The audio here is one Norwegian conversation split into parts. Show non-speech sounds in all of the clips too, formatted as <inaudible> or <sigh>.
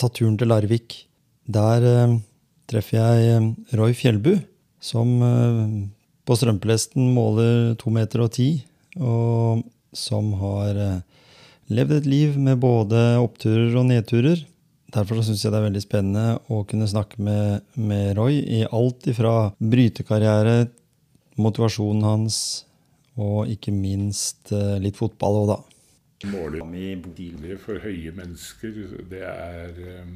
Tatt turen til Larvik. Der eh, treffer jeg eh, Roy Fjellbu, som eh, på strømpelesten måler to meter og ti, og som har eh, levd et liv med både oppturer og nedturer. Derfor syns jeg det er veldig spennende å kunne snakke med, med Roy i alt ifra brytekarriere, motivasjonen hans, og ikke minst eh, litt fotball òg, da. Målet for høye mennesker, det er um,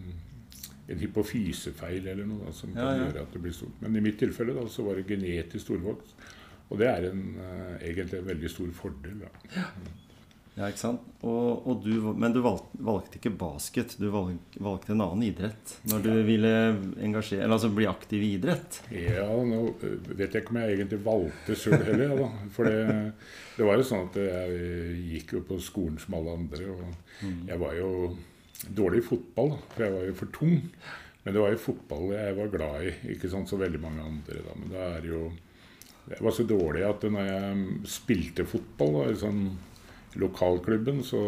en hypofysefeil eller noe da, som kan Ja, ja. gjøre at det blir stort. Men i mitt tilfelle da, så var det genetisk storvokst. Og det er en, uh, egentlig en veldig stor fordel. Da. Ja, ikke sant? Og, og du, men du valgte, valgte ikke basket, du valgte, valgte en annen idrett når du ville engasjere, eller altså bli aktiv i idrett. Ja, nå uh, vet jeg ikke om jeg egentlig valgte sjøl heller. Ja. For det, det var jo sånn at jeg gikk jo på skolen som alle andre. Og jeg var jo dårlig i fotball, for jeg var jo for tung. Men det var jo fotball jeg var glad i, ikke sant, så veldig mange andre. da, Men det er jo Jeg var så dårlig at når jeg spilte fotball da, sånn lokalklubben, så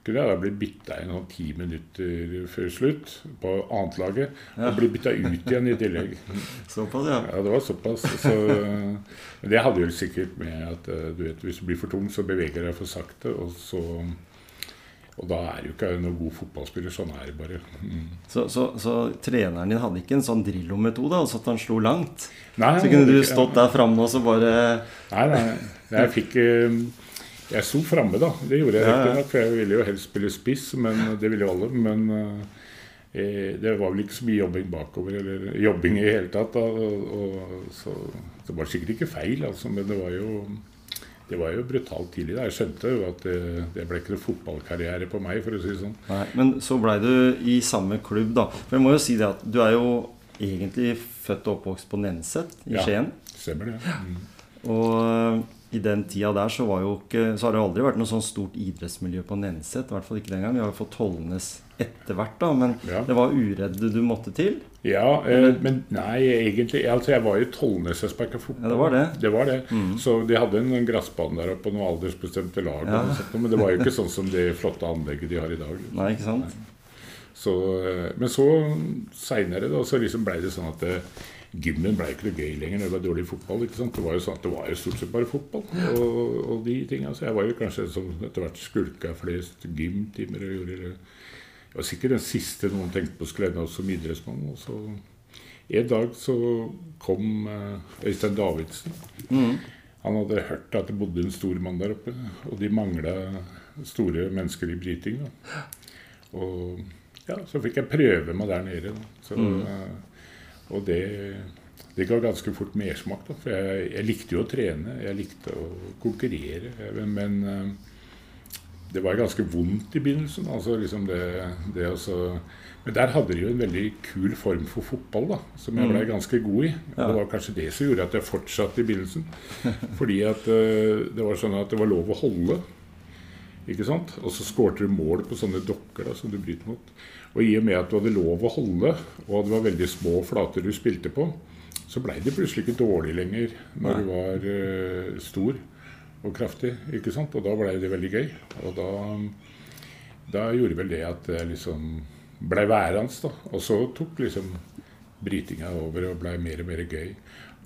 kunne jeg da bli bytta inn sånn ti minutter før slutt på annetlaget. Og bli bytta ut igjen i tillegg. <laughs> Såpass, ja. Ja, det var såpass. Så, det hadde jo sikkert med at eh, du vet, hvis du blir for tung, så beveger du deg for sakte. Og, så, og da er du ikke noen god fotballspiller. Sånn er det bare. Mm. Så, så, så treneren din hadde ikke en sånn Drillo-metode, altså at han slo langt? Nei, Så kunne du stått der framme og så bare Nei, nei. Jeg fikk eh, Jeg sto framme, da. Det gjorde jeg Ja, ja. riktignok, for jeg ville jo helst spille spiss, men det ville jo alle. Men eh, det var vel ikke så mye jobbing bakover, eller jobbing i hele tatt. Og, og, så det var sikkert ikke feil, altså, men det var jo det var jo brutalt tidlig. da. Jeg skjønte jo at det, det ble ikke noe fotballkarriere på meg, for å si det sånn. Nei, Men så blei du i samme klubb, da. For jeg må jo si det at du er jo egentlig født og oppvokst på Nenset i Ja. Skien. Stemmer det? Mm. Og i den tida der så, ikke, så har det aldri vært noe sånn stort idrettsmiljø på Nenset. I hvert fall ikke den gang. Vi har jo fått Tollnes etter hvert, da. Men Ja. det var uredd du måtte til. Ja, eh, men nei, egentlig altså Jeg var jo Tollnes jeg sparka fotball. Ja, det var det. Det var det. Så de hadde en, en der oppe og noen aldersbestemte lag. Ja. sånt, men det var jo ikke sånn som det flotte anlegget de har i dag. Nei, ikke sant? Så, eh, men så seinere så liksom ble det sånn at eh, gymmen ble ikke noe gøy lenger når det var dårlig fotball. ikke sant? Det var jo sånn at det var jo stort sett bare fotball og, og de tinga. Så jeg var jo kanskje som etter hvert skulka flest gymtimer og gjorde det. Jeg var sikkert den siste noen tenkte på skulle ende opp som idrettsmann. Og så en dag så kom eh, Øystein Davidsen. Han hadde hørt at det bodde en stor mann der oppe, og de mangla store mennesker i bryting. Da. Og ja, så fikk jeg prøve meg der nede. Da. Så, eh, og det, det ga ganske fort mersmak. Da. For jeg, jeg likte jo å trene, jeg likte å konkurrere. Men, Men eh, det var ganske vondt i begynnelsen. altså liksom det, det også, Men der hadde de jo en veldig kul form for fotball da, som jeg ble ganske god i. Og Det var kanskje det som gjorde at jeg fortsatte i begynnelsen. Fordi at eh, det var sånn at det var lov å holde. Ikke sant? Og så skårte du mål på sånne dokker da, som du bryter mot. Og i og med at du hadde lov å holde, og det var veldig små flater du spilte på, så blei det plutselig ikke dårlig lenger når du var uh, stor og kraftig. ikke sant? Og da blei det veldig gøy. Og da, da gjorde vel det at jeg liksom blei værende. da. Og så tok liksom brytinga over og blei mer og mer gøy.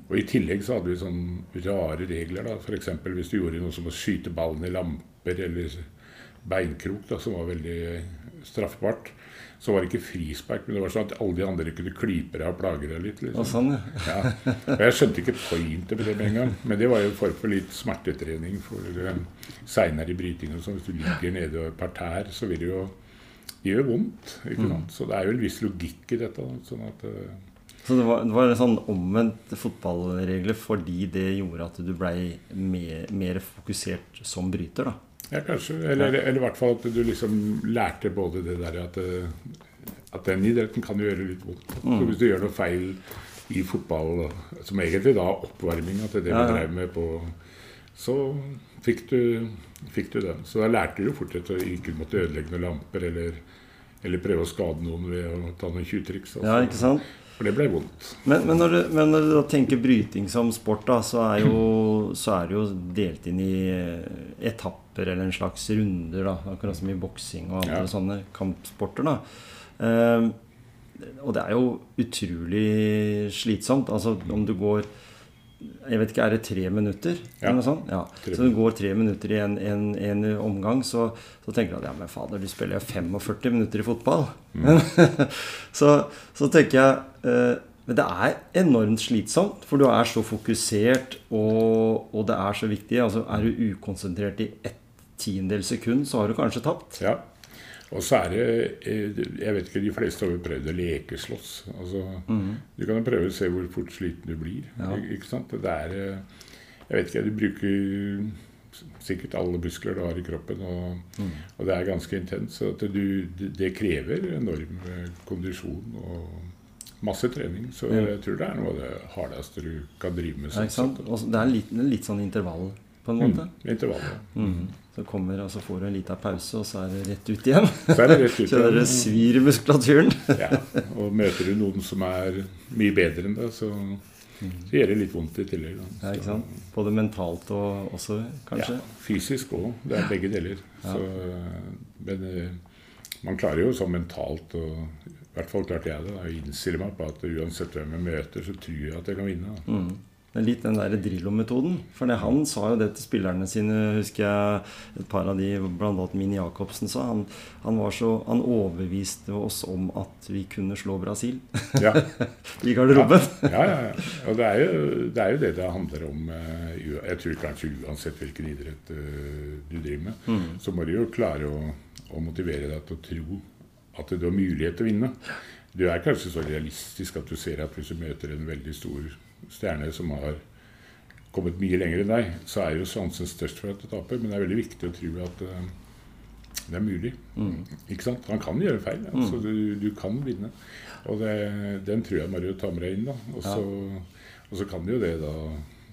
Og I tillegg så hadde vi sånne rare regler. da, F.eks. hvis du gjorde noe som å skyte ballen i lamper eller beinkrok, da, som var veldig straffbart. Så var det ikke frispark, men det var sånn at alle de andre kunne klype deg og plage deg litt. Og liksom. sånn, ja. Ja. Og jeg skjønte ikke pointet med det med en gang. Men det var jo en form for litt smertetrening for uh, seinere i brytingen. og sånn. Hvis du ligger nede og parterre, så vil det jo det gjør vondt. ikke sant? Så det er jo en viss logikk i dette. sånn at uh, Så det var, det var en sånn omvendt fotballregler fordi det gjorde at du blei mer, mer fokusert som bryter, da. Ja, kanskje. Eller, eller i hvert fall at du liksom lærte både det der at, at den idretten kan gjøre litt vondt. Mm. Så hvis du gjør noe feil i fotball, som egentlig da oppvarminga til det vi drev med på Så fikk du, fikk du, den. Så da lærte du jo fort at du ikke måtte ødelegge noen lamper eller, eller, prøve å skade noen ved å ta noen tjuvtriks. Altså. Ja, ikke sant? For det ble vondt. Men, men, når, du, men når, du, tenker bryting som sport, da, så er, jo, så er det jo delt inn i etapper eller en slags runder. da, Akkurat som i boksing og andre ja. sånne kampsporter. da. Uh, og det er jo utrolig slitsomt. Altså om du går jeg vet ikke, Er det tre minutter? Ja. Eller noe sånt? Ja. Så du går tre minutter i en, en, en omgang, så, så, tenker du at ja, men fader, du spiller jo 45 minutter i fotball. Mm. <laughs> så, så, tenker jeg eh, Men det er enormt slitsomt, for du er så fokusert, og, og det er så viktig. Altså, er du ukonsentrert i ett tiendedels sekund, så har du kanskje tapt. Ja. Og så er det eh, Jeg vet ikke, de fleste har jo prøvd å lekeslåss. Altså, mm. Du kan jo prøve å se hvor fort sliten du blir. Ja. Ikke sant? Det er eh, Jeg vet ikke, du bruker sikkert alle muskler du har i kroppen, og, mm. og det er ganske intenst. Så du, det krever enorm eh, kondisjon og masse trening. Så jeg tror det er noe av det hardeste du kan drive med. Ja, det er litt, litt sånn intervall på en måte. Mm, intervallet. Mm. Så kommer, og så får du en liten pause, og så er det rett ut igjen. Så er det rett ut igjen. <laughs> det svir muskulaturen. <laughs> ja, og møter du noen som er mye bedre enn deg, så, så gjør det litt vondt i tillegg. Da. Ja, ikke sant? Både mentalt og også, kanskje? Ja, fysisk òg. Det er begge deler. Ja. Så, men eh, man klarer jo sånn mentalt og i hvert fall klarte jeg det. Da, å innstille meg på at uansett hvem jeg møter, så tror jeg at jeg kan vinne. Mm. Det er litt den der Drillo-metoden. For det, han sa jo det til spillerne sine, husker jeg et par av de, bl.a. Mini Jacobsen, sa. Han, han, var så, han overbeviste oss om at vi kunne slå Brasil ja. <laughs> i garderoben. Ja. ja, ja, ja. Og det er, jo, det er, jo, det det handler om. Eh, jeg tror kanskje uansett hvilken idrett eh, du driver med, mm. så må du jo klare å, å motivere deg til å tro at du har mulighet til å vinne. Du er kanskje så realistisk at du ser at hvis du møter en veldig stor stjerne som har kommet mye lenger enn deg, så er jo sjansen størst for at du taper. Men det er veldig viktig å tro at uh, det er mulig. Mm. Ikke sant? Han kan gjøre feil. Mm. Altså, du, du, kan vinne. Og det, den tror jeg Mario tar med deg inn. Og så, ja. og så kan jo det da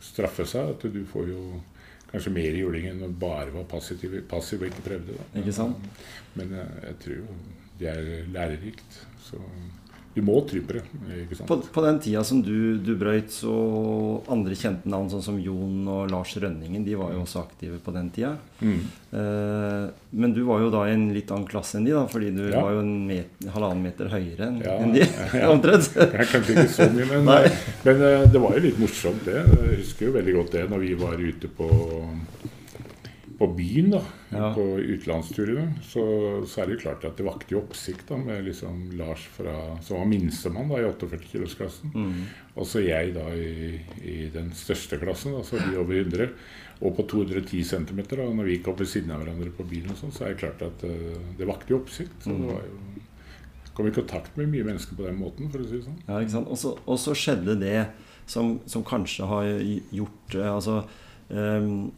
straffe seg. At du får jo kanskje mer juling enn å bare være passiv, passiv og ikke prøvde. Da. Ikke sant? Men jeg, jeg tror jo det er lærerikt. Så du må trypere, på sant? På, på den tida som du, du brøyt, så andre kjente navn sånn som Jon og Lars Rønningen, de var jo også aktive på den tida. Mm. Eh, men du var jo da i en litt annen klasse enn de, da, fordi du ja. var jo en met, halvannen meter høyere enn ja, en de. Ja. <laughs> omtrent. Jeg kanskje ikke så mye, men, men, eh, det var jo litt morsomt, det. Jeg husker jo veldig godt det når vi var ute på på byen, da, ja. på utenlandsturene, så, så, er det jo klart at det vakte jo oppsikt da, med liksom Lars fra, som var minstemann da, i 48-kilosklassen. Mm. Og så jeg da i, i, den største klassen, da, så de over 100. Og på 210 cm. Da, når vi gikk opp ved siden av hverandre på byen, og sånn, så er det klart at uh, det vakte jo oppsikt. så mm. det var jo kom i kontakt med mye mennesker på den måten, for å si det sånn. Ja, ikke sant? Og så skjedde det som, som, kanskje har gjort eh, altså, um,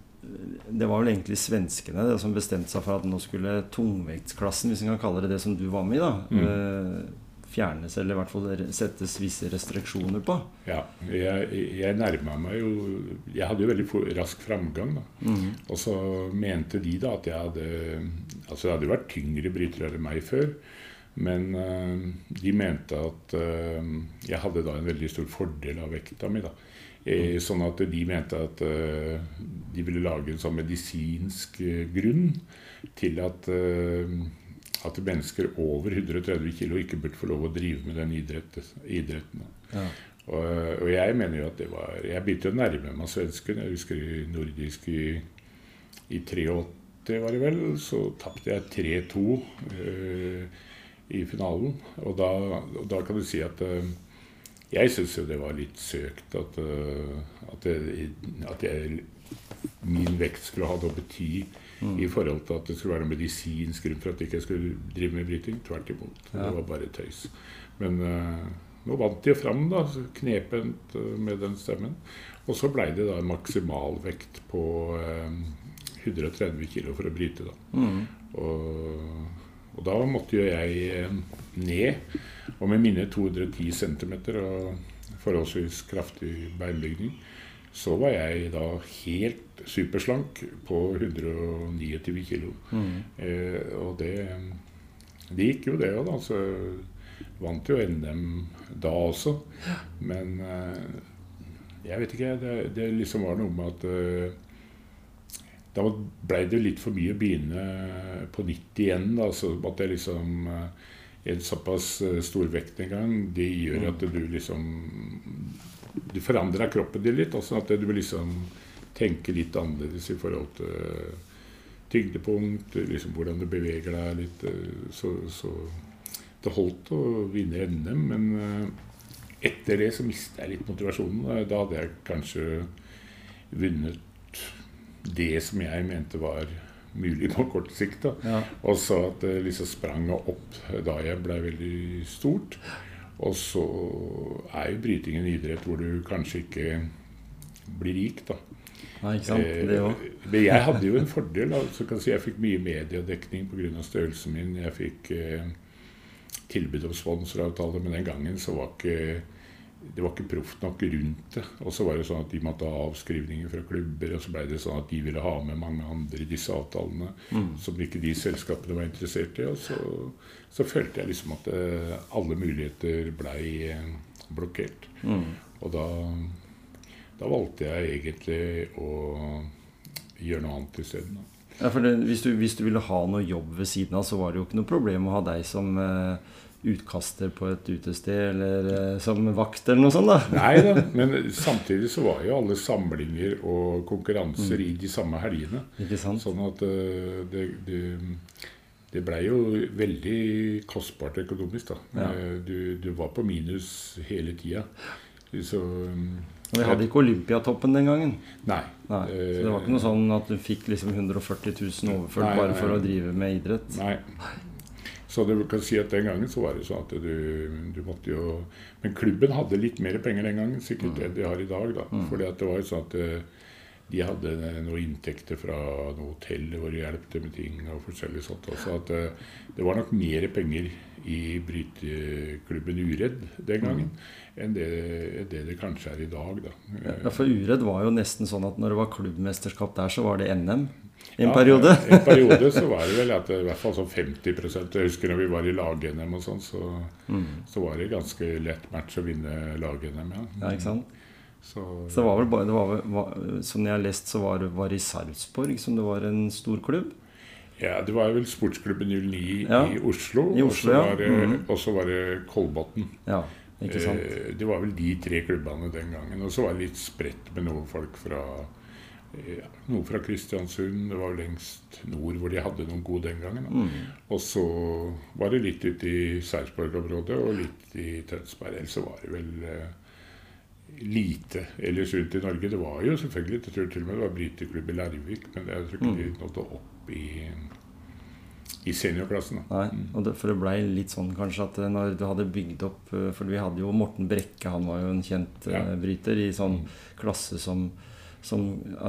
det var vel egentlig svenskene det som bestemte seg for at nå skulle tungvektsklassen, hvis en kan kalle det det som du var med i, da, mm. Eh, fjernes, eller i hvert fall settes visse restriksjoner på. Ja, jeg, jeg nærma meg jo Jeg hadde jo veldig rask framgang. da. Mm. Og så mente de da at jeg hadde Altså det hadde jo vært tyngre brytere enn meg før. Men uh, de mente at uh, jeg hadde da en veldig stor fordel av vekta mi. da. Eh, sånn at de mente at uh, de ville lage en sånn medisinsk uh, grunn til at, at mennesker over 130 kg ikke burde få lov å drive med den idretten. ja. og, og, jeg mener jo at det var Jeg begynte å nærme meg svensken. Jeg husker i nordisk i, i 83, var det vel. Så tapte jeg 3-2 i finalen. Og da, og da, kan du si at jeg syns jo det var litt søkt at, uh, at, jeg, at jeg, min vekt skulle ha noe bety mm. i forhold til at det skulle være noen medisinsk grunn for at jeg ikke skulle drive med bryting. Tvert imot. Ja. Det var bare tøys. Men uh, nå vant de fram, da, knepent uh, med den stemmen. Og så blei det da en maksimalvekt på 130 kg for å bryte. da. Mm. Og, og da måtte jo jeg eh, ned. Og med mine 210 cm og forholdsvis kraftig beinbygning, så var jeg da helt superslank på 129 kg. Mm. Eh, og det, det gikk jo, det òg, da. Så vant jo NM da også. Men eh, jeg vet ikke. Det, det liksom var noe med at eh, da blei det litt for mye å begynne på nytt igjen. Da. Så at det liksom eh, En såpass eh, stor vekt en gang, det gjør at du liksom Du forandrer kroppen din litt. Også at du liksom tenker litt annerledes i forhold til tyngdepunkt, liksom hvordan du beveger deg litt. eh, Så, så det holdt å vinne NM, men eh, etter det så mista jeg litt motivasjonen. Da hadde jeg kanskje vunnet det som jeg mente var mulig på kort sikt. Ja. Og så at det liksom sprang opp da jeg ble veldig stort. Og så er jo bryting en idrett hvor du kanskje ikke blir rik, da. Nei, ikke sant. Det òg. Eh, Men jeg hadde jo en fordel. Da. Så kan si jeg fikk mye mediedekning pga. størrelsen min. Jeg fikk eh, tilbud om sponsoravtale, men den gangen så var ikke det var ikke proft nok rundt det. Og så var det sånn at de måtte ha avskrivninger fra klubber, og så ble det sånn at de ville ha med mange andre i disse avtalene Mm. som ikke de selskapene var interessert i. Og så, så følte jeg liksom at eh, alle muligheter blei eh, blokkert. Mm. Og da, da valgte jeg egentlig å gjøre noe annet isteden. Ja, for det, hvis, du, hvis du ville ha noe jobb ved siden av, så var det jo ikke noe problem å ha deg som eh, utkaster på et utested, eller eh, som vakt, eller noe sånt. da. Nei da, <laughs> men samtidig så var jo alle samlinger og konkurranser i de samme helgene. Ikke sant? Sånn at uh, det, det, det blei jo veldig kostbart økonomisk, da. Ja. Eh, Du, du var på minus hele tida. Så Og vi hadde ikke Olympiatoppen den gangen. Nei. Nei, så det var ikke noe sånn at du fikk liksom 140 000 overført Nei, bare nei. for å drive med idrett. Nei. Så du kan si at den gangen så var det sånn at du, du måtte jo Men klubben hadde litt mer penger den gangen, sikkert Mm. enn de har i dag. da. Fordi at det var jo sånn at eh, de hadde noen inntekter fra noe hotell hvor de hjelpte med ting og forskjellig sånt. Så at eh, det var nok mer penger i bryteklubben Uredd den gangen enn det, det det kanskje er i dag. da. Ja, For Uredd var jo nesten sånn at når det var klubbmesterskap der, så var det NM en Ja, periode. En periode så var det vel at i hvert fall sånn 50 Jeg husker når vi var i lag-NM og sånn, så, Mm. så var det ganske lett match å vinne lag-NM. Ja. Ja, ikke sant? Så, Så det var vel bare, det var, var, Som jeg har lest, så var det i Sarpsborg som det var en stor klubb. ja, det var vel Sportsklubben 09 Ja, i Oslo, i og så ja. var, og var det Kolbotn. Ja, ikke? Eh, Det var vel de tre klubbene den gangen. Og så var det litt spredt med noen folk fra noe fra Kristiansund. Det var lengst nord hvor de hadde noen gode den gangen. Mm. Og så var det litt ute i Sarpsborg-området og litt i Tønsberg. Ellers så var det vel eh, lite ellers rundt i Norge. Det var jo selvfølgelig jeg tror til og med det var bryteklubb i Larvik, men jeg tror ikke de Mm. nådde opp i, i seniorklassen. Da. Nei, og det, for det blei litt sånn kanskje at eh, når du hadde bygd opp eh, For vi hadde jo Morten Brekke, han var jo en kjent Ja. eh, bryter i sånn klasse som, som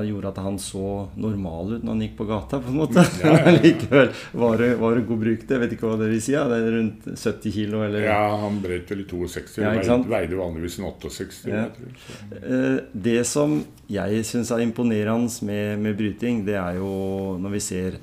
gjorde at han så normal ut når han gikk på gata, på en måte. Ja, ja, ja. <laughs> Likevel var det, var det god bruk det. Jeg vet ikke hva det vil si. Det er rundt 70 kilo, eller Ja, han brøt vel i 62. Ja, veide, veide vanligvis en 68. Ja. tror. Eh, Det som jeg syns er imponerende med, med bryting, det er jo når vi ser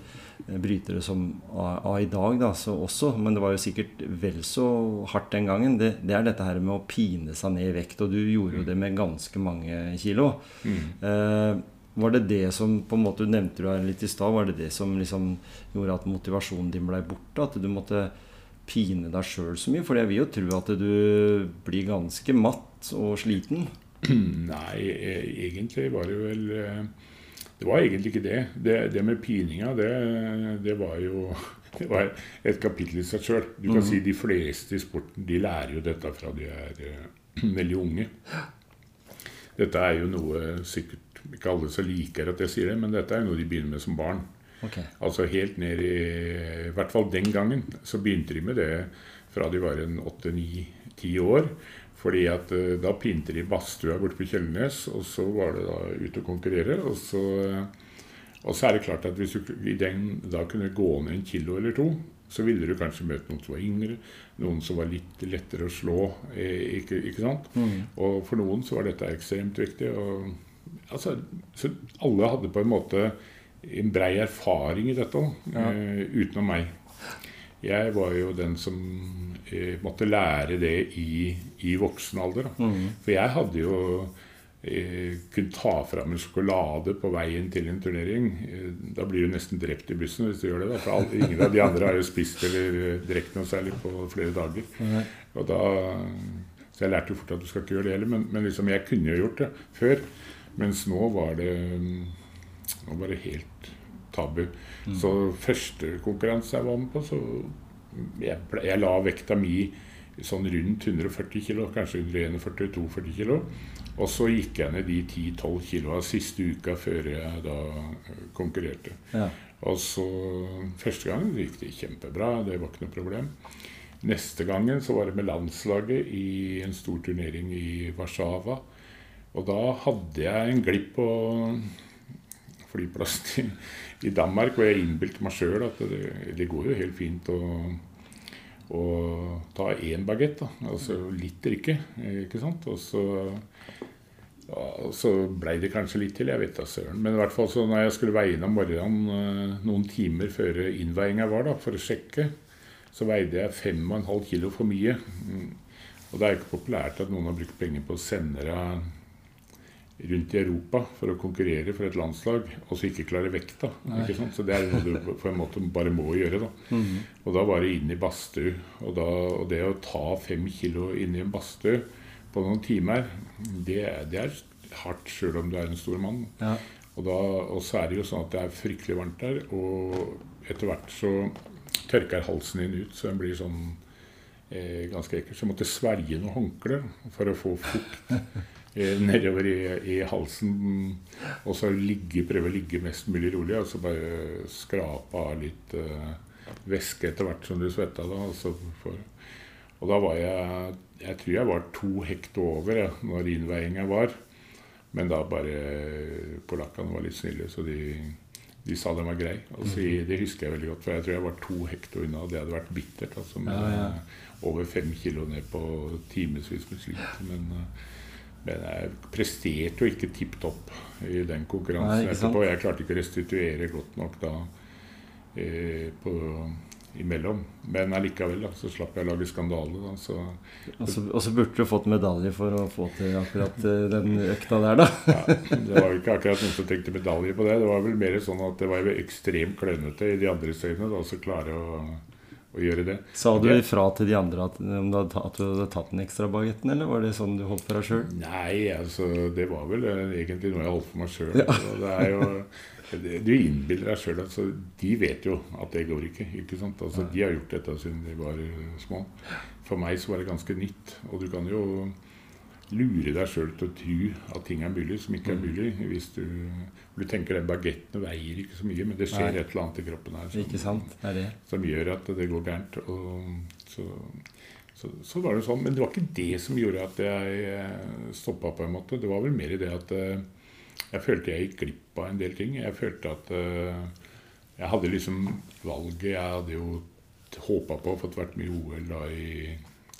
brytere som av i dag da, så også, men det var jo sikkert vel så hardt den gangen, det, det er dette her med å pine seg ned i vekt. Og du gjorde jo det med ganske mange kilo. Mm. Eh, var det det som på en måte, Du nevnte det litt i stad. Var det det som liksom gjorde at motivasjonen din ble borte? At du måtte pine deg sjøl så mye? For jeg vil jo tro at du blir ganske matt og sliten. <clears throat> Nei, e- egentlig var det vel eh, Det var egentlig ikke det. Det, det med pininga, det, det var jo <laughs> det var et kapittel i seg sjøl. Du kan si de fleste i sporten de lærer jo dette fra de er <clears throat> veldig unge. Dette er jo noe sikkert ikke alle så liker at jeg sier det, men dette er jo noe de begynner med som barn. Okay. Altså helt ned i I hvert fall den gangen så begynte de med det fra de var en åtte-ni-ti år. Fordi at eh, da pinte de badstua borte på Kjellnes, og så var det da ut og konkurrere. Og så, eh, Og så er det klart at hvis du i den da kunne gå ned en kilo eller to, så ville du kanskje møte noen som var yngre, noen som var litt lettere å slå. Eh, ikke, ikke sant? Mm. Og for noen så var dette ekstremt viktig. Og, altså, så alle hadde på en måte en brei erfaring i dette, Ja. uh, utenom meg. Jeg var jo den som eh, måtte lære det i, i voksen alder. Mm. For jeg hadde jo eh, kunnet ta fram en sjokolade på veien til en turnering. Eh, da blir du nesten drept i bussen hvis du gjør det. Da. For alle, ingen av de andre har jo spist eller eh, drukket noe særlig på flere dager. Mm. Og da, så jeg lærte jo fort at du skal ikke gjøre det heller. Men, men liksom, jeg kunne jo gjort det før. Mens nå var det, nå var det helt tabu. Så første konkurranse jeg var med på, så jeg, jeg la vekta mi sånn rundt 140 kg, kanskje 141-42 kg. Og så gikk jeg ned de 10-12 kg siste uka før jeg da eh, konkurrerte. Ja. Og så Første gangen gikk det kjempebra, det var ikke noe problem. Neste gangen så var det med landslaget i en stor turnering i Warszawa. Og da hadde jeg en glipp på flyplassen i, i Danmark, hvor jeg innbilte meg sjøl at det, det går jo helt fint å, å ta én bagett. Altså litt drikke, ikke sant. Og så ja, så blei det kanskje litt til, jeg vet da søren. Men i hvert fall så når jeg skulle veie inn om morgenen eh, noen timer før innveiinga var, da, for å sjekke, så veide jeg 5,5 kilo for mye. Mm. Og det er jo ikke populært at noen har brukt penger på å sende deg rundt i Europa for å konkurrere for et landslag, og så ikke klare vekta. Ikke sant? Så det er noe du på en måte bare må gjøre. da. Mhm. Og da var det inn i badstue. Og, og det å ta fem kilo inn i en badstue på noen timer, det, det er hardt sjøl om du er en stor mann. Ja. Og, da, og så er det jo sånn at det er fryktelig varmt der, og etter hvert så tørker halsen din ut, så den blir sånn eh, ganske ekkel. Så jeg måtte svelge noen håndklær for å få fukt <laughs> nedover i, i halsen. Og så ligge, prøve å ligge mest mulig rolig, og så bare skrape av litt eh, væske etter hvert som du svetta. Da, og, for, og da var jeg Jeg tror jeg var to hekt over ja, når innveiinga var. Men da bare Polakkene var litt snille, så de, de sa den var grei. Altså, så, det husker jeg veldig godt, for jeg tror jeg var to hekto unna. Det hadde vært bittert. altså med Ja, ja. Over fem kilo ned på timevis med slit. Men, eh, men jeg presterte jo ikke tipp topp i den konkurransen Nei, etterpå. Jeg klarte ikke å restituere godt nok da eh, på, imellom. Men allikevel da, så slapp jeg å lage skandale. da, så Og så, og så burde du fått medalje for å få til akkurat eh, den økta der, da. Ja, det var jo ikke akkurat noen som tenkte medalje på det. Det var vel mer sånn at det var jo ekstremt klønete i de andres øyne da, å klare å, å gjøre det. Sa du ifra til de andre at, at du hadde tatt den ekstra bagetten, eller var det sånn du holdt for deg sjøl? Nei, altså det var vel eh, egentlig noe jeg holdt for meg sjøl. Ja. Du innbiller deg sjøl altså, De vet jo at det går ikke. ikke sant? Altså, de har gjort dette siden de var små. For meg så var det ganske nytt. Og du kan jo lure deg sjøl til å tro at ting er mulig som ikke er Mm. mulig. Hvis du, du tenker at bagettene veier ikke så mye, men det skjer Nei. et eller annet i kroppen her som? Det det. som gjør at det går gærent. Og så, så, så var det sånn. Men det var ikke det som gjorde at jeg stoppa, på en måte. Det var vel mer i det at eh, jeg følte jeg gikk glipp av en del ting. Jeg følte at eh, jeg hadde liksom valget Jeg hadde jo håpa på å fått vært med i OL da i,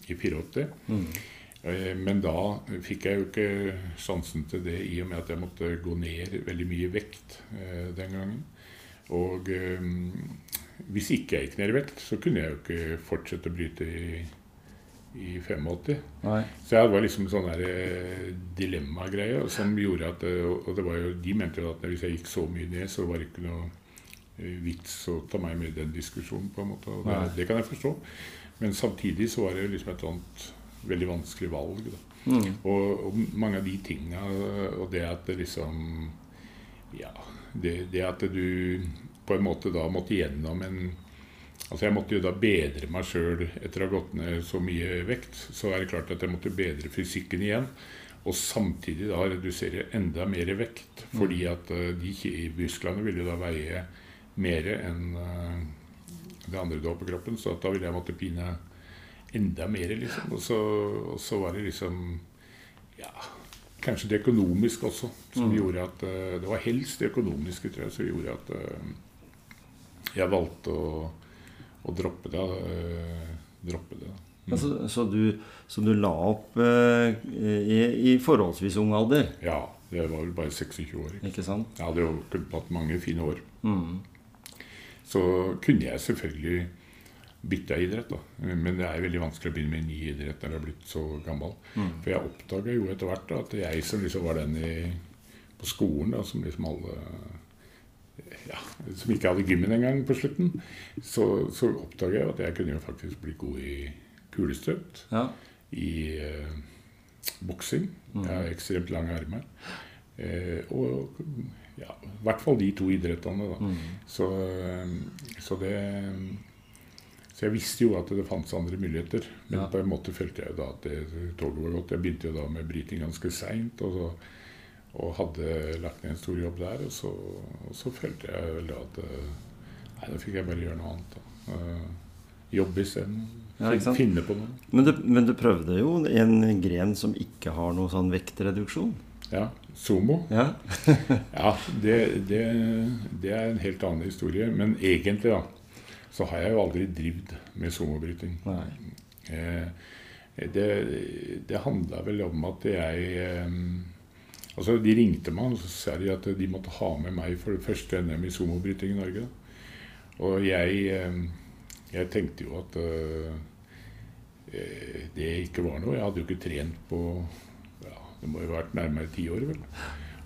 i 84. Mm. Eh, Men da fikk jeg jo ikke sansen til det i og med at jeg måtte gå ned veldig mye i vekt eh, den gangen. Og eh, hvis ikke jeg gikk ned i vekt, så kunne jeg jo ikke fortsette å bryte i, i 85. Nei. Så det var liksom sånn dilemmagreie som gjorde at Og det var jo, de mente jo at hvis jeg gikk så mye ned, så var det ikke noe vits å ta meg med i den diskusjonen. på en måte, og det, det kan jeg forstå. Men samtidig så var det liksom et sånt veldig vanskelig valg. Mm. Og, og mange av de tinga, og det at det liksom Ja, det, det at du på en måte da måtte gjennom en Altså Jeg måtte jo da bedre meg sjøl etter å ha gått ned så mye vekt. Så er det klart at jeg måtte bedre fysikken igjen. Og samtidig da redusere enda mer vekt. Fordi at eh, de musklene ville da veie mer enn eh, det andre du har på kroppen. Så da ville jeg måtte pine enda mer, liksom. Og så, og så var det liksom Ja. kanskje det økonomiske også, som mm. gjorde at uh, Det var helst det økonomiske tror jeg, som gjorde at uh, jeg valgte å, å droppe det. droppe det. Mm. Altså, så, du, så, du, la opp i, i, forholdsvis ung alder? Ja. Jeg var vel bare 26 år. Ikke, ikke sant? Jeg hadde jo hatt mange fine år. Mm. Så kunne jeg selvfølgelig bytta idrett. da. Men det er veldig vanskelig å begynne med en ny idrett når du er blitt så gammel. Mm. For jeg oppdaga jo etter hvert da, at jeg som liksom var den i, på skolen da, som liksom alle ja, Som ikke hadde gymmen engang på slutten, så, så oppdaga jeg at jeg kunne jo faktisk bli god i kulestøt. Ja. I eh, boksing. Mm. Jeg har ekstremt lange armer. Eh, og ja, i hvert fall de to idrettene. Da. Mm. Så, eh, så det så jeg visste jo at det fantes andre muligheter. Men ja. på en måte følte jeg da at det toget var godt. Jeg begynte jo da med bryting ganske seint og, og, hadde lagt ned en stor jobb der. Og så, og så følte jeg vel da at eh, Nei, da fikk jeg bare gjøre noe annet. Da. Uh, jobbe isteden. Ja, finne på noe. Men du, men du, prøvde jo en gren som ikke har noe sånn vektreduksjon? Ja. Sumo. Ja, <laughs> ja det, det, det, er en helt annen historie. Men egentlig, da så har jeg jo aldri drevet med sumobryting. Eh, det det handla vel om at jeg eh, Altså, De ringte meg og så sa de at de måtte ha med meg for det første NM i sumobryting i Norge. Og jeg, eh, jeg tenkte jo at det ikke var noe. Jeg hadde jo ikke trent på ja, Det må jo ha vært nærmere ti år, vel.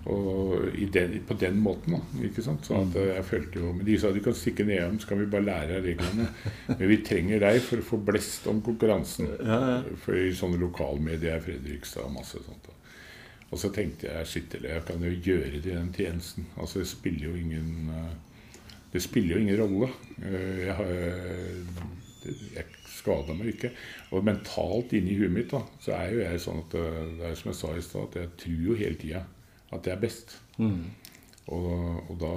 Og den, på den måten, da. ikke sant? Så at mm. jeg følte jo, Men de sa du kan stikke ned nedom, så kan vi bare lære av reglene. <laughs> Men vi trenger deg for å få blest om konkurransen. Ja, ja. For i sånne lokalmedier, Fredrikstad og masse sånt. Og så tenkte jeg shit, eller jeg kan jo gjøre det i den tjenesten. Altså det spiller jo ingen eh, Det spiller jo ingen rolle. Eh, jeg, har, jeg skada meg ikke. Og mentalt inni huet mitt da, så er jo jeg sånn at eh, det er som jeg sa i stad, at jeg tror jo hele tida at det er best. Mm. Og, og, da,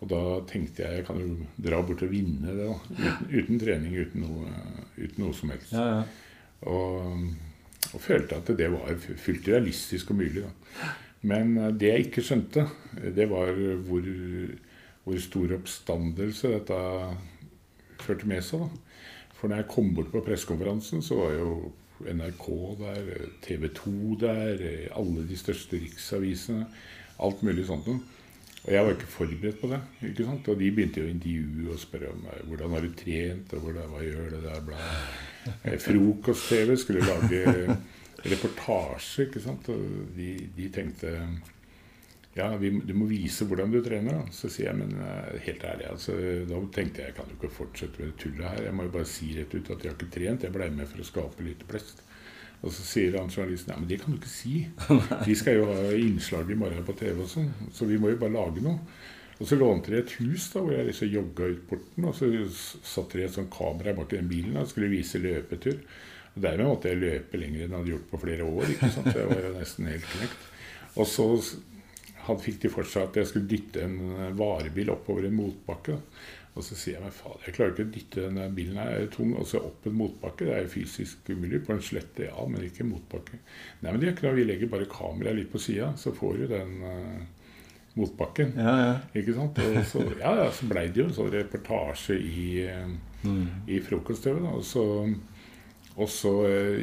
og, da, tenkte jeg jeg kan jo dra bort og vinne det, da. Uten, uten trening, uten noe, uten noe, som helst. Ja, ja. Og, og, følte at det var fullt realistisk og mulig. Da. Men eh, det jeg ikke skjønte, det var hvor, hvor stor oppstandelse dette førte med seg. da. For når jeg kom bort på pressekonferansen, så var jo NRK der, TV 2 der, alle de største riksavisene. Alt mulig sånt. Og jeg var ikke forberedt på det. ikke sant? Og de begynte jo å intervjue og spørre om hvordan har du trent, og hvordan, hva gjør det der, bla. Eh, frokost-TV skulle lage reportasje, ikke sant. Og de, de tenkte ja, vi, du må vise hvordan du trener. Da. Så sier jeg, men uh, helt ærlig, altså, da tenkte jeg jeg kan jo ikke fortsette med det tullet her. Jeg må jo bare si rett ut at jeg har ikke trent. Jeg ble med for å skape litt blest. Og så sier han journalisten ja, men det kan du ikke si. De skal jo ha innslag i morgen på TV og sånn, så vi må jo bare lage noe. Og så lånte de et hus da, hvor jeg liksom jogga ut porten. Og så satte de et sånt kamera bak den bilen og skulle vise løpetur. Og Dermed måtte jeg løpe lenger enn jeg hadde gjort på flere år. ikke sant? Så jeg var nesten helt knekt. Og så han fikk de for seg at jeg skulle dytte en eh, varebil oppover en motbakke. Og så sier jeg meg fader, jeg klarer ikke å dytte denne bilen her er tung og så opp en motbakke. Det er jo fysisk umulig. På en slette, ja, men ikke en motbakke. Nei, men det er ikke noe. Vi legger bare kameraet litt på sida, så får du den uh, motbakken. Ja, ja. Ikke sant? Og så, ja, ja, så blei det jo en sånn reportasje i, uh, mm. i frokost-TV. Og så og så eh,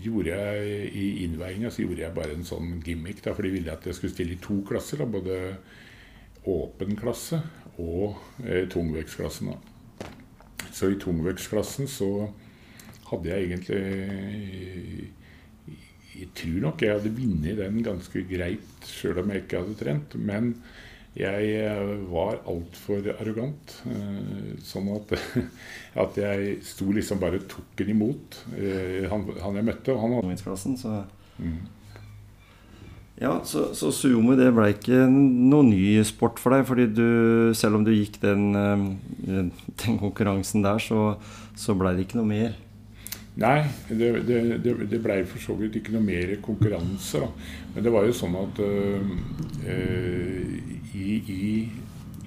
gjorde jeg i innveiinga så bare en sånn gimmick, da, for de ville at jeg skulle stille i to klasser. Da, både åpen klasse og eh, tungvektsklassen. Så i tungvektsklassen så hadde jeg egentlig Jeg tror nok jeg hadde vunnet den ganske greit, sjøl om jeg ikke hadde trent. Men jeg eh, var altfor arrogant. Eh, sånn at, <laughs> at, jeg sto liksom bare og tok den imot. Eh, han, han jeg møtte Og han hadde... så... Mm. Ja, så, så Suomi det ble ikke noen ny sport for deg. fordi du, selv om du gikk den, den konkurransen der, så, så ble det ikke noe mer. Nei, det, det, det, blei for så vidt ikke noe mer konkurranse. Da. Men det var jo sånn at øh, i, i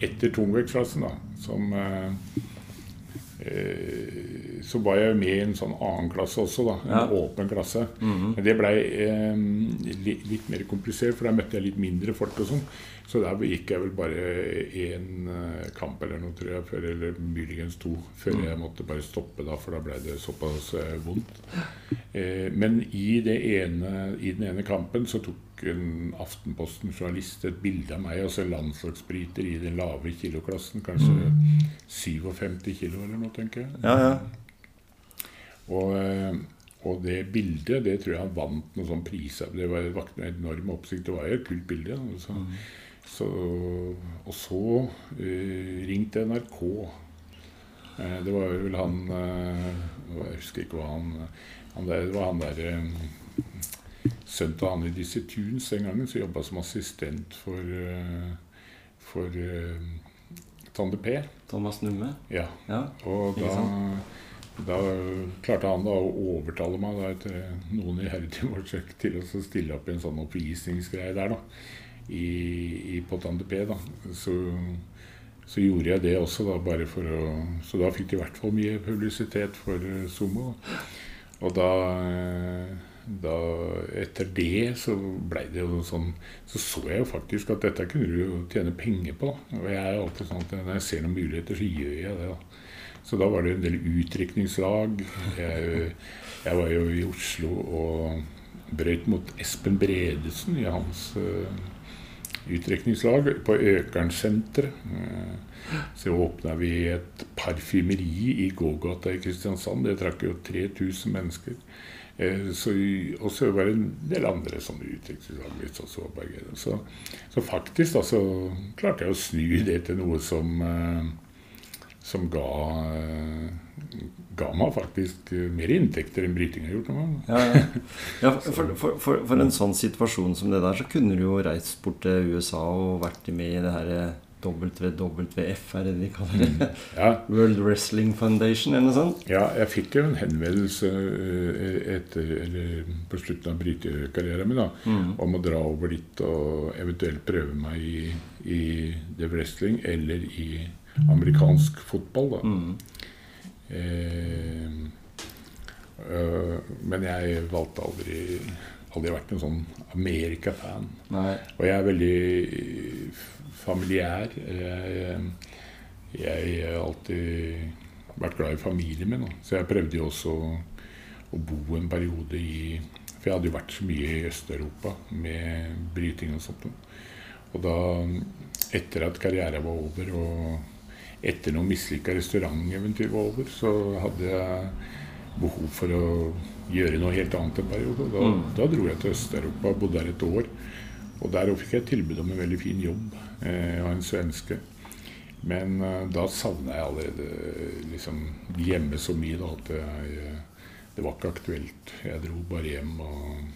etter tungvektsklassen, da, som, øh, så var jeg med i en sånn annen klasse også, da. En Ja. åpen klasse. Mhm. Men det blei eh, li, litt mer komplisert, for der møtte jeg litt mindre folk og sånn. Så der gikk jeg vel bare én eh, kamp eller noe, tror jeg, før, eller muligens to, før Mm. jeg måtte bare stoppe, da, for da blei det såpass eh, vondt. Eh, men i, det ene, i den ene kampen så tok en Aftenposten-journalist et bilde av meg, altså landslagsbryter i den lave kiloklassen, kanskje 57 kilo eller noe, tenker jeg. Ja, ja. Og, eh, og det bildet, det tror jeg han vant noen sånn priser. Det var vakte en enorm oppsikt. Det var jo et kult bilde. og Så, så, og så uh, ringte NRK. Uh, det var vel han uh, Jeg husker ikke hva han, han der, Det var han der eh, Sønnen til han i disse Tunes den gangen, som jobba som assistent for, eh, for eh, Tande P. Thomas Numme. Ja. Ja. Og da, da klarte han da å overtale meg da, etter noen iherdige forsøk til å stille opp i en sånn oppvisningsgreie der, da. I, i på Tande P, da. Så, så gjorde jeg det også, da, bare for å Så da fikk de i hvert fall mye publisitet for eh, Sumo. Og da da, etter det så blei det jo sånn Så så jeg jo faktisk at dette kunne du jo tjene penger på. Og jeg er alltid sånn at når jeg ser noen muligheter, så gjør jeg det. da. Så da var det en del utdrikningslag. Jeg, jeg var jo i Oslo og brøyt mot Espen Bredesen i hans uh, utdrikningslag på Økernsenteret. Uh, så åpna vi et parfymeri i gågata i Kristiansand. Det trakk jo 3000 mennesker. Eh, så, og så var det en del andre sånne litt sånn så, så, så faktisk da, så klarte jeg å snu det til noe som eh, som ga, eh, ga meg faktisk mer inntekter enn bryting har gjort noen gang. Ja, ja. <laughs> ja for, for, for, for en sånn situasjon som det der, så kunne du jo reist bort til USA og vært med i det her eh, WWF, er det de kaller det? Ja, <laughs> World Wrestling Foundation, eller noe sånt? ja, jeg fikk jo en henvendelse eh, etter, eller på slutten av brytekarrieren min da, Mm. om å dra over dit og eventuelt prøve meg i, i det wrestling eller i amerikansk fotball. da. Mm. Eh, øh, men jeg valgte aldri Aldri vært en sånn Amerika-fan. Og jeg er veldig familiær. Jeg, jeg har alltid vært glad i familien min. Så jeg prøvde jo også å bo en periode i For jeg hadde jo vært så mye i Øst-Europa med bryting og sånt. Og da, etter at karrieren var over, og etter noen mislykka restauranteventyr var over, så hadde jeg behov for å gjøre noe helt annet en periode. Da, Mm. da dro jeg til Øst-Europa, bodde der et år. Og der fikk jeg tilbud om en veldig fin jobb eh, av en svenske. Men eh, da savna jeg allerede eh, liksom, hjemme så mye da, at jeg, eh, det var ikke aktuelt. Jeg dro bare hjem og,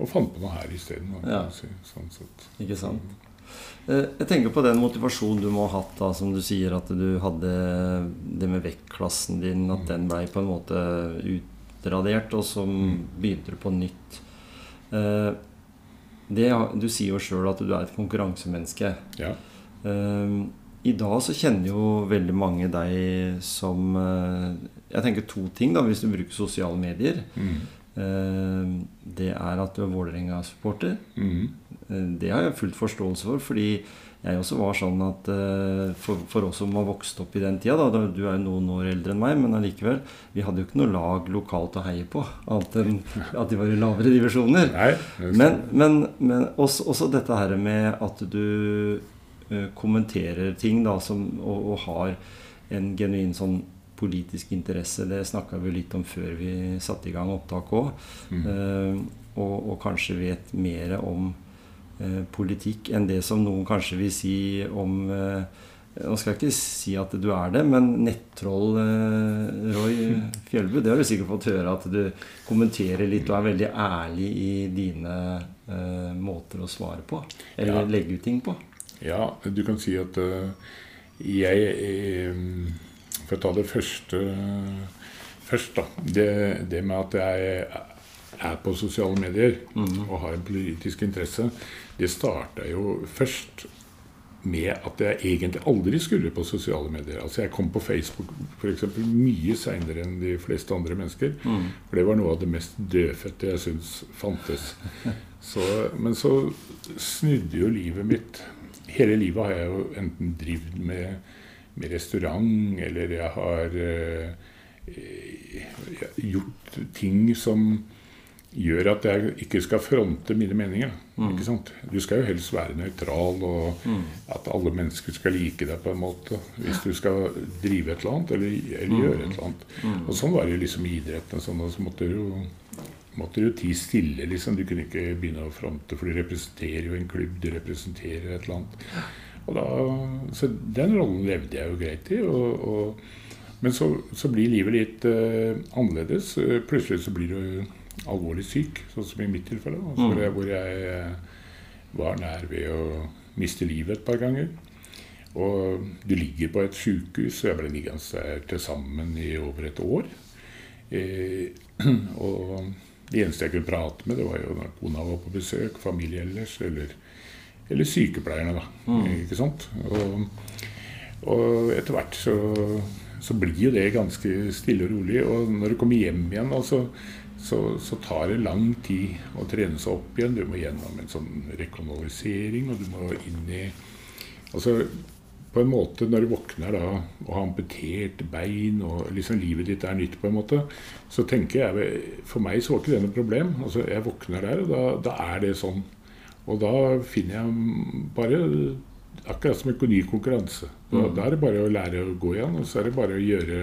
og fant på noe her isteden. Ja. si, Sånn sett. Ikke sant? Eh, Jeg tenker på den motivasjonen du må ha hatt, da, som du sier at du hadde det med vektklassen din, at den blei på en måte utradert, og så begynte du på nytt. Eh, Det, du sier jo sjøl at du er et konkurransemenneske. Ja. Um, I dag så kjenner jo veldig mange deg som uh, Jeg tenker to ting, da, hvis du bruker sosiale medier. Mm. Uh, Det er at du er Vålerenga-supporter. Mm. Uh, Det har jeg fullt forståelse for, fordi jeg også var sånn at eh, for, for oss som har vokst opp i den tida, da, du er jo noen år eldre enn meg, men allikevel, vi hadde jo ikke noe lag lokalt å heie på, annet enn at de var i lavere divisjoner. Nei. Men, men, men også, også dette her med at du eh, kommenterer ting da, som, og, og har en genuin sånn politisk interesse. Det snakka vi litt om før vi satte i gang opptak òg. Mm. og, og kanskje vet mer om politikk enn det som noen kanskje vil si om eh, Nå skal jeg ikke si at du er det, men nettroll eh, Roy Fjellbu, det har du sikkert fått høre at du kommenterer litt og er veldig ærlig i dine eh, måter å svare på. Eller Ja. legge ut ting på. Ja, du kan si at eh, jeg eh, For å ta det første først, da. Det, det med at jeg er på sosiale medier og har en politisk interesse, det starta jo først med at jeg egentlig aldri skulle på sosiale medier. Altså Jeg kom på Facebook for eksempel, mye seinere enn de fleste andre mennesker. Mm. For det var noe av det mest dødfødte jeg syns fantes. Så, men så snudde jo livet mitt. Hele livet har jeg jo enten drevet med, med restaurant, eller jeg har eh, gjort ting som gjør at jeg ikke skal fronte mine meninger. Mm. Ikke sant? Du skal jo helst være nøytral, og Mm. at alle mennesker skal like deg på en måte. Hvis du skal drive et eller annet, eller, eller Mm. gjøre et eller annet. Og sånn var det liksom i idretten. Sånn, og så måtte du jo måtte du tie stille, liksom. Du kunne ikke begynne å fronte, for du representerer jo en klubb, du representerer et eller annet. Og da, så den rollen levde jeg jo greit i. Og, og, men så, så blir livet litt uh, annerledes. Eh, Plutselig så blir du alvorlig syk, sånn som i mitt tilfelle. Altså, Mm. hvor jeg, eh, var nær ved å miste livet et par ganger. Og du ligger på et sykehus, og jeg ble liggende der til sammen i over et år. Eh, <clears throat> og det eneste jeg kunne prate med, det var jo når kona var på besøk, familie ellers, eller, eller sykepleierne, da. Ikke sant? Og, og etter hvert så, så blir jo det ganske stille og rolig. Og når du kommer hjem igjen, altså, så, så tar det lang tid å trene seg opp igjen. Du må gjennom en sånn rekonalisering, og du må inn i Altså på en måte når du våkner da og har amputert bein, og liksom livet ditt er nytt på en måte, så tenker jeg For meg så var ikke det noe problem. Altså Jeg våkner der, og da, da er det sånn. Og da finner jeg bare Akkurat som en ny konkurranse. Da, da er det bare å lære å gå igjen, og så er det bare å gjøre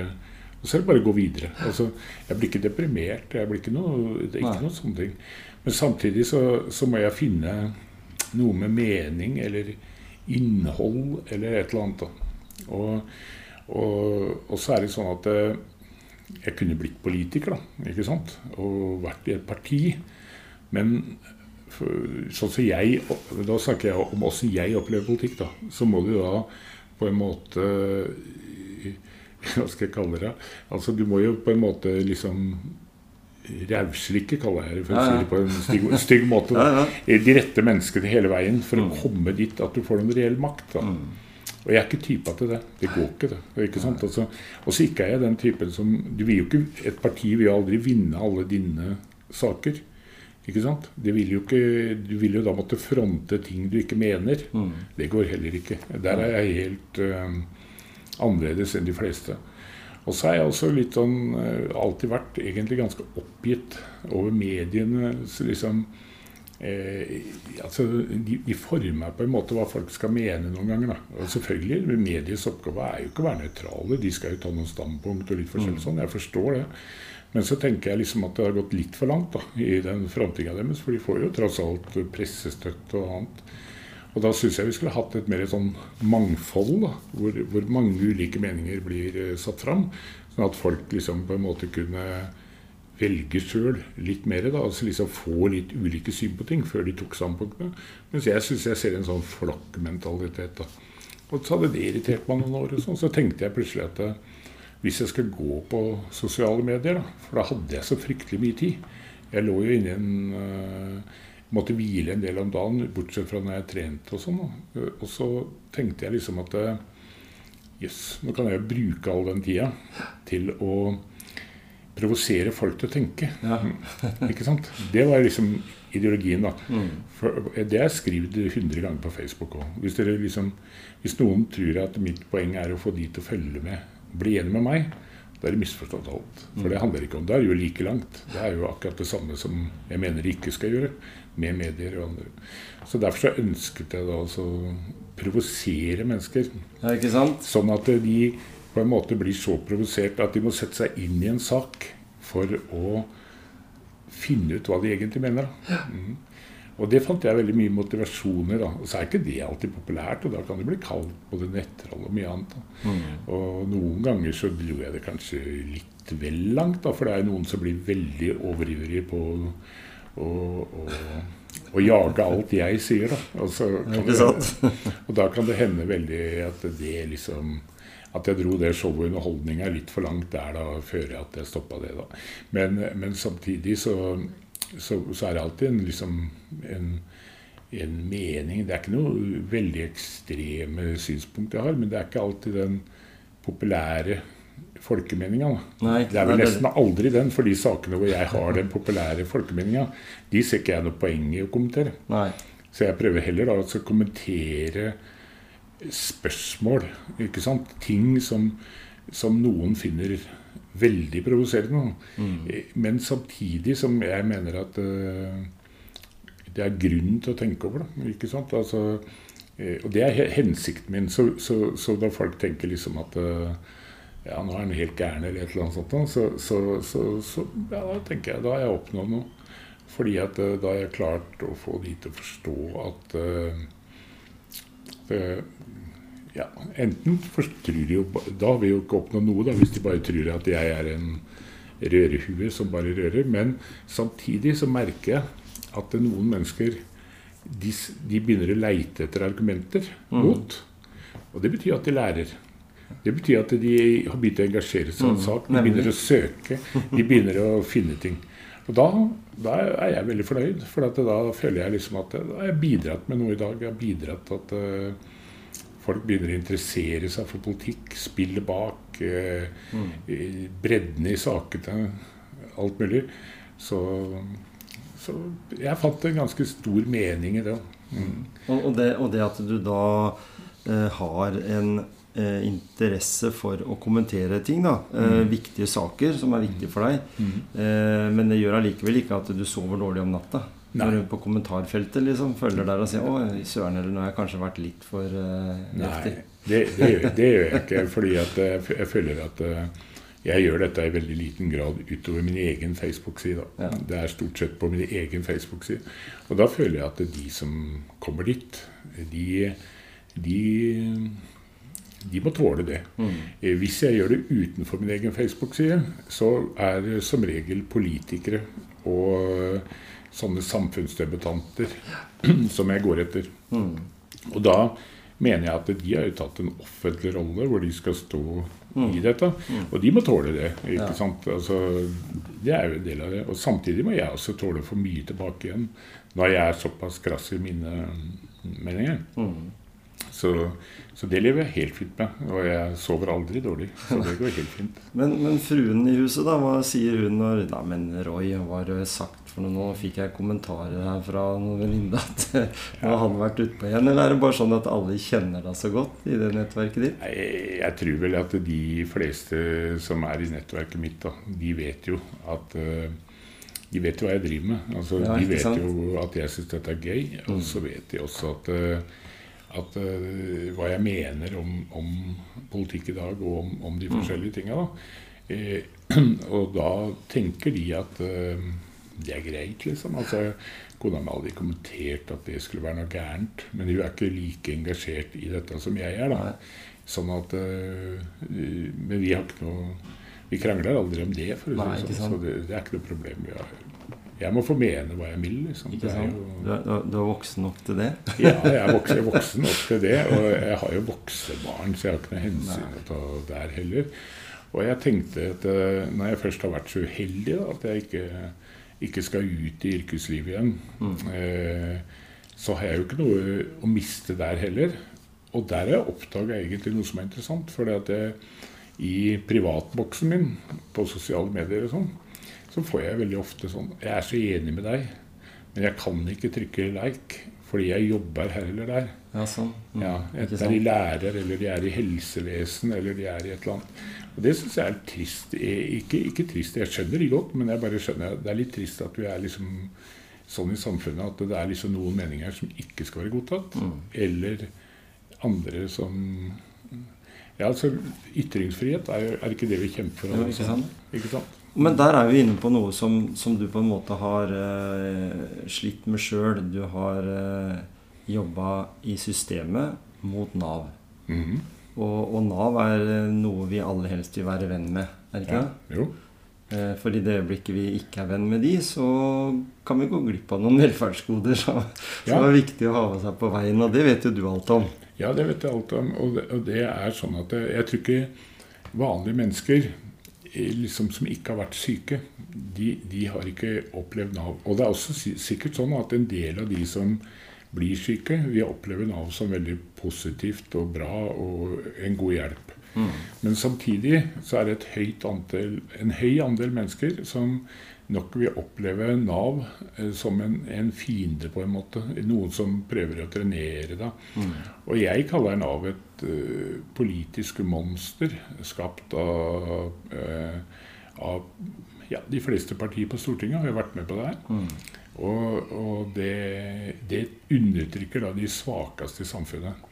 og så er det bare å gå videre. Altså, jeg blir ikke deprimert. jeg blir ikke noe, Det er ikke Nei. noe sånne ting. Men samtidig så, så må jeg finne noe med mening eller innhold eller et eller annet. Og, og, og så er det sånn at eh, jeg kunne blitt politiker, da, ikke sant? Og vært i et parti. Men sånn som jeg Da snakker jeg om åssen jeg opplever politikk, da. Så må du da på en måte <laughs> Hva skal jeg kalle det? Altså, du må jo på en måte liksom Rauslikke, kaller jeg det, for å si det på en stygg, stygg måte. Da. <laughs> De rette menneskene hele veien for å Mm. komme dit at du får noen reell makt. Da. Mm. Og jeg er ikke typa til det. Det går ikke, det. det ikke sant? Altså, og så ikke er jeg den typen som du vil jo ikke, Et parti vil jo aldri vinne alle dine saker. Ikke sant? Det vil jo ikke, du vil jo da måtte fronte ting du ikke mener. Mm. Det går heller ikke. Der er jeg helt eh, annerledes enn de fleste. Og så har jeg også litt sånn alltid vært egentlig ganske oppgitt over mediene. Så liksom eh, altså, de, de former på en måte hva folk skal mene noen ganger. Da. Og selvfølgelig, Medies oppgave er jo ikke å være nøytrale. De skal jo ta noen standpunkt og litt forskjellig sånn. Jeg forstår det. Men så tenker jeg liksom at det har gått litt for langt da, i den frontinga deres. For de får jo tross alt pressestøtte og annet. Og da syns jeg vi skulle hatt et mer sånn mangfold, da, hvor, hvor mange ulike meninger blir eh, satt fram. Sånn at folk liksom på en måte kunne velge sjøl litt mer. da, altså liksom Få litt ulike syn på ting før de tok standpunktene. Mens jeg syns jeg ser en sånn flokkmentalitet. da. Og så hadde det irritert meg noen år. og sånn, Så tenkte jeg plutselig at eh, hvis jeg skal gå på sosiale medier, da, for da hadde jeg så fryktelig mye tid Jeg lå jo inne i en øh, Måtte hvile en del om dagen, bortsett fra når jeg trente og sånn. Og så tenkte jeg liksom at jøss, yes, nå kan jeg bruke all den tida til å provosere folk til å tenke. Ja. <laughs> Ikke sant? Det var liksom ideologien, da. Mm. For det er skrevet 100 ganger på Facebook òg. Hvis, liksom, hvis noen tror at mitt poeng er å få de til å følge med, bli enig med meg, da er det misforstått alt. For det handler ikke om det. er jo like langt. Det er jo akkurat det samme som jeg mener de ikke skal gjøre med medier og andre. Så derfor så ønsket jeg da å provosere mennesker. Ja, ikke sant? Sånn at de på en måte blir så provosert at de må sette seg inn i en sak for å finne ut hva de egentlig mener. Ja. Mm. Og det fant jeg veldig mye motivasjon i. da. Og så er ikke det alltid populært, og da kan det bli kalt både nettroll og mye annet. da. Og noen ganger så dro jeg det kanskje litt vel langt, da, for det er noen som blir veldig overivrige på å, og, og jage alt jeg sier. da. Og, så kan Ikke det, <laughs> og da kan det hende veldig at det liksom at jeg dro det showet underholdninga litt for langt der da, før at jeg stoppa det. da. Men, men samtidig så, så, så er det alltid en, liksom, en, en mening. Det er ikke noe veldig ekstreme synspunkt jeg har, men det er ikke alltid den populære folkemeninga. Det er vel nesten aldri den, for de sakene hvor jeg har den populære folkemeninga, de ser ikke jeg noe poeng i å kommentere. Nei. Så jeg prøver heller da å kommentere spørsmål. ikke sant? Ting som, som noen finner veldig provoserende. Mm. Men samtidig som jeg mener at uh, det er grunn til å tenke over det. ikke sant? Altså, uh, og det er hensikten min. Så, så, så, da folk tenker liksom at uh, ja, nå er han helt gæren eller et eller annet sånt, så, så, så ja, da tenker jeg da har jeg oppnådd noe. Fordi at da har jeg klart å få de til å forstå at det, ja, enten tror de jo, Da har vi jo ikke oppnådd noe, da, hvis de bare tror at jeg er en rørehue som bare rører. Men samtidig så merker jeg at noen mennesker de, de begynner å leite etter argumenter mm. mot. Og det betyr at de lærer. Det betyr at de har begynt å engasjere seg i en sak. De begynner å søke. De begynner å finne ting. Og da, da er jeg veldig fornøyd, for da føler jeg liksom at da har jeg bidratt med noe i dag. Jeg har bidratt at uh, folk begynner å interessere seg for politikk, spille bak, uh, mm. bredden i sakene, alt mulig. Så, så, jeg fant en ganske stor mening i det. Mm. Og, det og, det at du da eh, har en interesse for å kommentere ting, da. Eh, mm. viktige saker som er viktige for deg. Mm. Eh, men det gjør allikevel ikke at du sover dårlig om natta. Når du på kommentarfeltet liksom følger der og sier 'Å, søren, eller nå har jeg kanskje vært litt for uh, Nei, det, det, gjør, det, gjør, jeg ikke. Fordi at jeg, jeg føler at jeg gjør dette i veldig liten grad utover min egen Facebook-side. Ja. Det er stort sett på min egen Facebook-side. Og da føler jeg at de som kommer dit, de, de, de må tåle det. Mm. Eh, hvis jeg gjør det utenfor min egen Facebook-side, så er det som regel politikere og sånne samfunnsdebutanter <clears throat> som jeg går etter. Mm. Og da mener jeg at de har jo tatt en offentlig rolle hvor de skal stå mm. i dette. Mm. Og de må tåle det. ikke ja. sant? Altså, det er jo en del av det. Og samtidig må jeg også tåle for mye tilbake igjen når jeg er såpass krass i mine meninger. Mm. Så, så, det lever jeg helt fint med. Og jeg sover aldri dårlig. Så det går helt fint. <laughs> men, men, fruen i huset, da? Hva sier hun når Nei, men Roy, hva har du sagt for noe? Nå fikk jeg kommentarer her fra noen venninne at <laughs> nå har han vært utpå igjen. Eller er det bare sånn at alle kjenner deg så godt i det nettverket ditt? Jeg, jeg tror vel at de fleste som er i nettverket mitt, da, de vet jo at uh, de vet jo hva jeg driver med. Altså, ja, de vet sant? jo at jeg syns dette er gøy. Og så vet de også at uh, at, uh, hva jeg mener om, om, politikk i dag og om, om de mm. forskjellige tinga. Eh, <clears throat> og da tenker de at uh, det er greit, liksom. Altså, Kona mi har aldri kommentert at det skulle være noe gærent. Men hun er ikke like engasjert i dette som jeg er. da. Sånn at uh, Men vi har ikke noe Vi krangler aldri om det, for å si sånn. Så det, det, er ikke noe problem. Vi har jeg må få mene hva jeg vil. Liksom. Ikke sant? Jo... Du, er, du, er, voksen nok til det? <laughs> ja, jeg er voksen, voksen, nok til det. Og jeg har jo voksebarn, så jeg har ikke noe hensyn å ta der heller. Og jeg tenkte at eh, når jeg først har vært så uheldig da, at jeg ikke, ikke, skal ut i yrkeslivet igjen, mm. eh, så har jeg jo ikke noe å miste der heller. Og der har jeg oppdaga egentlig noe som er interessant. For i privatboksen min på sosiale medier og sånn, så får jeg veldig ofte sånn Jeg er så enig med deg, men jeg kan ikke trykke like fordi jeg jobber her eller der. Ja, sånn. Mm. Ja, Enten er de lærer, eller de er i helsevesen, eller de er i et eller annet. Og Det syns jeg er trist. Ikke, ikke, trist, jeg skjønner det godt, men jeg bare skjønner det er litt trist at vi er liksom sånn i samfunnet at det er liksom noen meninger som ikke skal være godtatt. Mm. Eller andre som Ja, altså Ytringsfrihet, er, er ikke det vi kjemper for? Ja, ikke sant? Ikke sant? Men der er vi inne på noe som, som du på en måte har eh, slitt med sjøl. Du har eh, jobba i systemet mot Nav. Mm -hmm. og, og, Nav er eh, noe vi alle helst vil være venn med, er det ikke det? Jo. Eh, for i det øyeblikket vi ikke er venn med de, så kan vi gå glipp av noen <laughs> velferdsgoder som, ja. som er viktig å ha med seg på veien. Og det vet jo du alt om. Ja, det vet jeg alt om. Og det, og det er sånn at jeg, jeg tror ikke vanlige mennesker liksom, som ikke har vært syke, de, de, har ikke opplevd Nav. Og det er også sikkert sånn at en del av de som blir syke. vil oppleve Nav som veldig positivt og bra og en god hjelp. Mm. Men samtidig så er det andel, en høy andel mennesker som nok vil oppleve Nav eh, som en, en, fiende, på en måte. Noen som prøver å trenere deg. Mm. Og jeg kaller Nav et uh, politisk monster skapt av, uh, av ja, de fleste partier på Stortinget har jo vært med på det her. Mm. Og, og det, det, undertrykker da de svakeste i samfunnet.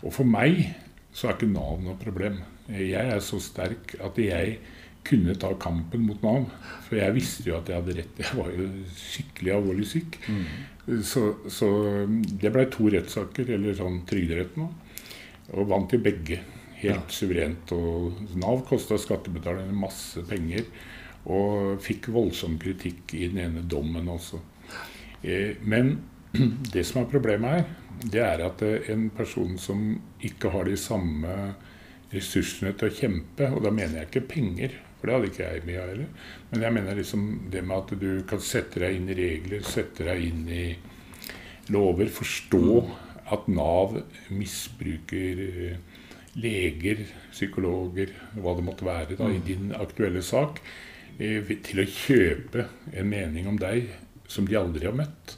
Og for meg så er ikke Nav noe problem. Jeg er så sterk at jeg kunne ta kampen mot Nav. For jeg visste jo at jeg hadde rett. Jeg var jo skikkelig alvorlig syk. Mm. Så, så, det ble to rettssaker, eller sånn Trygderetten òg. Og vant jo begge. Helt ja. suverent. Og Nav kosta skattebetalerne masse penger. Og fikk voldsom kritikk i den ene dommen også. Eh, men <clears throat> det som er problemet her, det er at eh, en person som ikke har de samme ressursene til å kjempe, og da mener jeg ikke penger, for det hadde ikke jeg mye av heller. Men jeg mener liksom det med at du kan sette deg inn i regler, sette deg inn i lover, forstå at Nav misbruker eh, leger, psykologer, hva det måtte være da, i mm. din aktuelle sak, eh, til å kjøpe en mening om deg som de aldri har møtt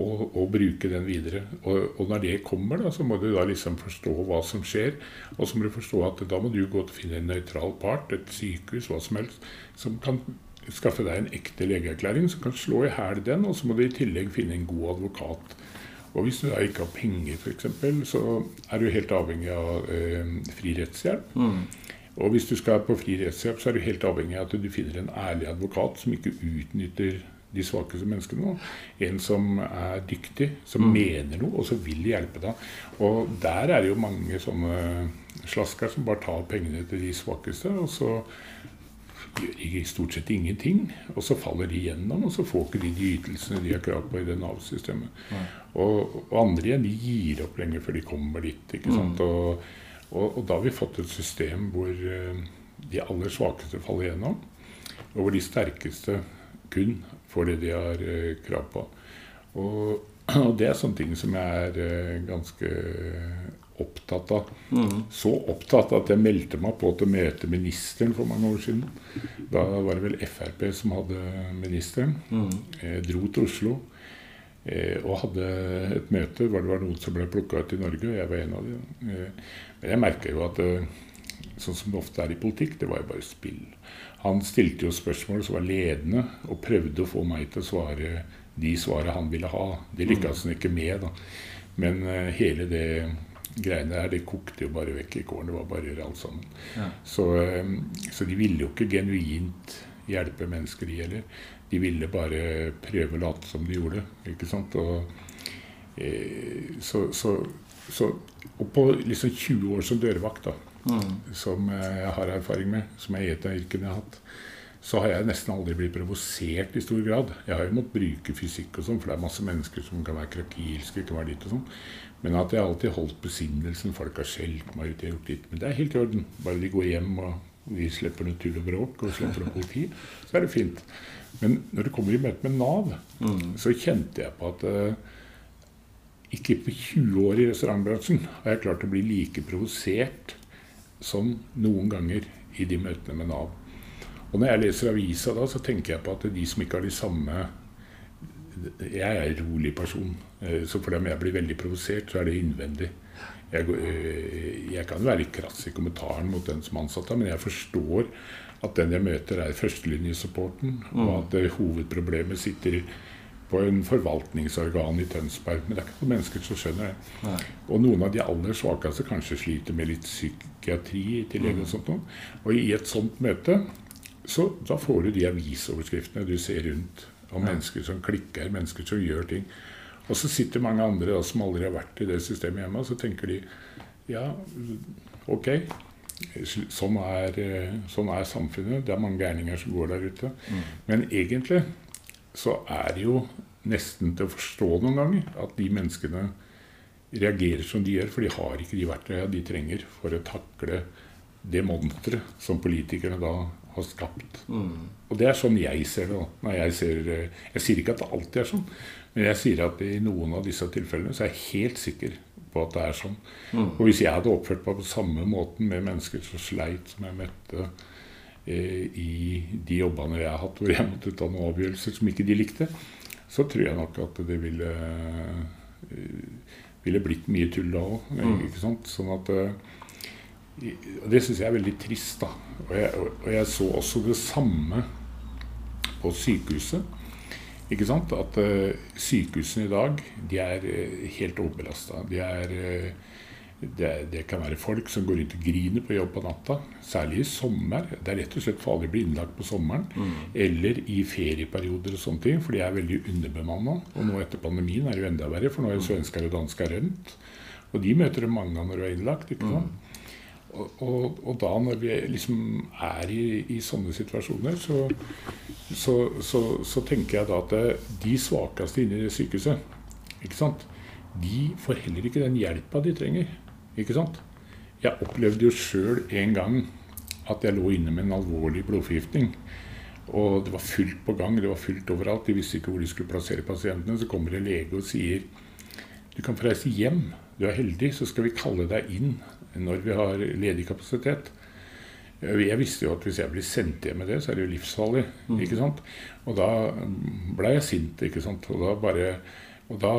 og, og, bruke den videre. Og, og, når det kommer, da, så må du da liksom forstå hva som skjer. Og så må du forstå at da må du gå til å finne en nøytral part, et sykehus, hva som helst, som kan skaffe deg en ekte legeerklæring som kan slå i hæl den, og så må du i tillegg finne en god advokat. Og hvis du da ikke har penger, f.eks., så er du helt avhengig av eh, fri rettshjelp. Mm. Og hvis du skal på fri rettshjelp, så er du helt avhengig av at du finner en ærlig advokat som ikke utnytter de svakeste menneskene. En som er dyktig, som mm. mener noe, og som vil hjelpe deg. Og der er det jo mange sånne slasker som bare tar pengene til de svakeste, og så gjør de stort sett ingenting. Og så faller de gjennom, og så får ikke de de ytelsene de har krav på i det Nav-systemet. Og, og, andre igjen, de gir opp lenge før de kommer dit. ikke sant? Mm. Og, og, og, da har vi fått et system hvor uh, de aller svakeste faller gjennom, og hvor de sterkeste kun får det de har eh, krav på. Og, <clears throat> og, det er sånne ting som jeg er eh, ganske opptatt av. Mm. Så opptatt at jeg meldte meg på til å møte ministeren for mange år siden. Da var det vel Frp som hadde ministeren. Mm. Jeg dro til Oslo eh, og hadde et møte hvor det var noen som ble plukka ut i Norge, og jeg var en av dem. Men jeg merka jo at sånn som det ofte er i politikk, det var jo bare spill. Han stilte jo spørsmål som var ledende, og prøvde å få meg til å svare de svarene han ville ha. Det lykkes han ikke med, da. Men hele det greiene der, det kokte jo bare vekk i kålen. Det var bare alt sammen. Ja. Så, så, de ville jo ikke genuint hjelpe mennesker, de heller. De ville bare prøve å late som de gjorde. ikke sant? Og, eh, så, så, så, og på liksom 20 år som dørvakt, da, mm. som jeg har erfaring med, som er et av yrkene jeg har hatt, så har jeg nesten aldri blitt provosert i stor grad. Jeg har jo måttet bruke fysikk og sånn, for det er masse mennesker som kan være krakilske, kan være ditt og sånn. Men at jeg alltid holdt besinnelsen. Folk har skjelt meg ut, jeg har gjort ditt. Men det er helt i orden. Bare de går hjem og vi slipper noe tull og bråk og slipper noe politi, så er det fint. Men når det kommer i møte med Nav, mm. så kjente jeg på at ikke på 20 år i restaurantbransjen har jeg klart å bli like provosert som noen ganger i de møtene med Nav. Og når jeg leser avisa da, så tenker jeg på at de som ikke har de samme Jeg er en rolig person, eh, så fordi om jeg blir veldig provosert, så er det innvendig. Jeg, eh, jeg kan være krass i kommentaren mot den som ansatte, men jeg forstår at den jeg møter, er førstelinjesupporten, og at at hovedproblemet sitter på en forvaltningsorgan i Tønsberg. Men det er ikke noen mennesker som skjønner det. Nei. Og noen av de aller svakeste kanskje sliter med litt psykiatri i tillegg. Mm. Og sånt Og i et sånt møte så da får du de avisoverskriftene du ser rundt om ja. mennesker som klikker, mennesker som gjør ting. Og så sitter mange andre da, som aldri har vært i det systemet hjemme, og så tenker de ja, ok. Sånn er, sånn er samfunnet. Det er mange gærninger som går der ute. Mm. Men egentlig så er det jo nesten til å forstå noen ganger at de menneskene reagerer som de gjør, for de har ikke de verktøyene de trenger for å takle det monsteret som politikerne da har skapt. Mm. Og det er sånn jeg ser det. da. Jeg, ser, eh, jeg sier ikke at det alltid er sånn, men jeg sier at i noen av disse tilfellene så er jeg helt sikker på at det er sånn. Mm. Og hvis jeg hadde oppført meg på samme måten med mennesker som sleit, som jeg møtte eh, i de jobbene jeg har hatt, hvor jeg måtte ta noen avgjørelser som ikke de likte, så tror jeg nok at det ville, eh, ville blitt mye tull da òg. Mm. Sånn at eh, Det syns jeg er veldig trist. da. Og jeg, og jeg så også det samme på sykehuset. Ikke sant? At uh, sykehusene i dag de er uh, helt overbelasta. De er, uh, det, det, kan være folk som går rundt og griner på jobb på natta. Særlig i sommer. Det er rett og slett farlig å bli innlagt på sommeren. Mm. Eller i ferieperioder og sånne ting, for de er veldig underbemanna. Og nå etter pandemien er det jo enda verre, for nå er svensker og dansker rømt. Og de møter du mange av når du er innlagt. ikke sant? Mm. Og, og, og, da når vi liksom er i, i sånne situasjoner, så, så, så, så, tenker jeg da at de svakeste inne i det sykehuset, ikke sant? de får heller ikke den hjelpa de trenger. ikke sant? Jeg opplevde jo sjøl en gang at jeg lå inne med en alvorlig blodforgiftning. Og det var fullt på gang, det var fullt overalt. De visste ikke hvor de skulle plassere pasientene. Så kommer en lege og sier du kan få reise hjem. Du er heldig, så skal vi kalle deg inn når vi har ledig kapasitet. Jeg visste jo at hvis jeg blir sendt hjem med det, så er det jo livsfarlig. Mm. ikke sant? Og da ble jeg sint. ikke sant? Og da bare og da,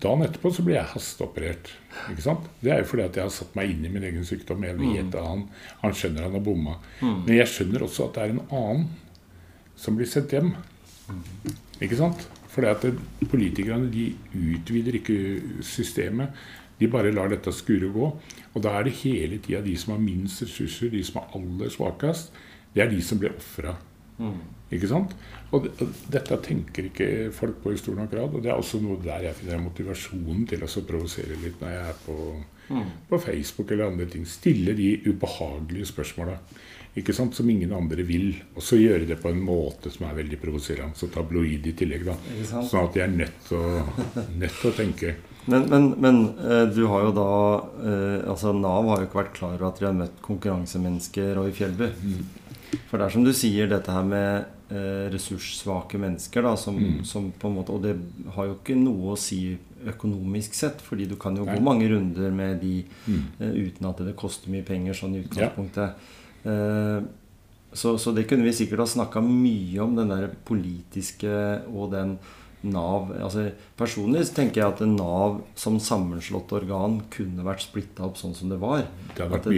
Dagen etterpå så blir jeg hasteoperert. ikke sant? Det er jo fordi at jeg har satt meg inn i min egen sykdom. Jeg vet mm. at han, han skjønner han har bomma. Mm. Men jeg skjønner også at det er en annen som blir sendt hjem. Mm. Ikke sant? Fordi at politikerne de utvider ikke systemet. De bare lar dette skure gå. Og da er det hele tida de som har minst ressurser, de som er aller svakest, det er de som blir ofra. Mm. Ikke sant? Og, dette tenker ikke folk på i stor nok grad. Og det er også noe der jeg finner motivasjonen til å provosere litt når jeg er på, mm. på, Facebook eller andre ting. Stille de ubehagelige spørsmåla som ingen andre vil. Og så gjøre det på en måte som er veldig provoserende. Så tabloid i tillegg. da, Sånn at de er nødt til å, nødt til å tenke. Men, men, men, eh, du har jo da eh, altså Nav har jo ikke vært klar over at de har møtt konkurransemennesker og i Fjellby. Mm. For det er som du sier, dette her med eh, ressurssvake mennesker, da, som, mm. som, på en måte Og det har jo ikke noe å si økonomisk sett, fordi du kan jo Nei. gå mange runder med de mm. uten at det koster mye penger sånn i utgangspunktet. Ja. Så, så, det kunne vi sikkert ha snakka mye om, den der politiske og den Nav altså Personlig tenker jeg at Nav som sammenslått organ kunne vært splitta opp sånn som det var. Det hadde vært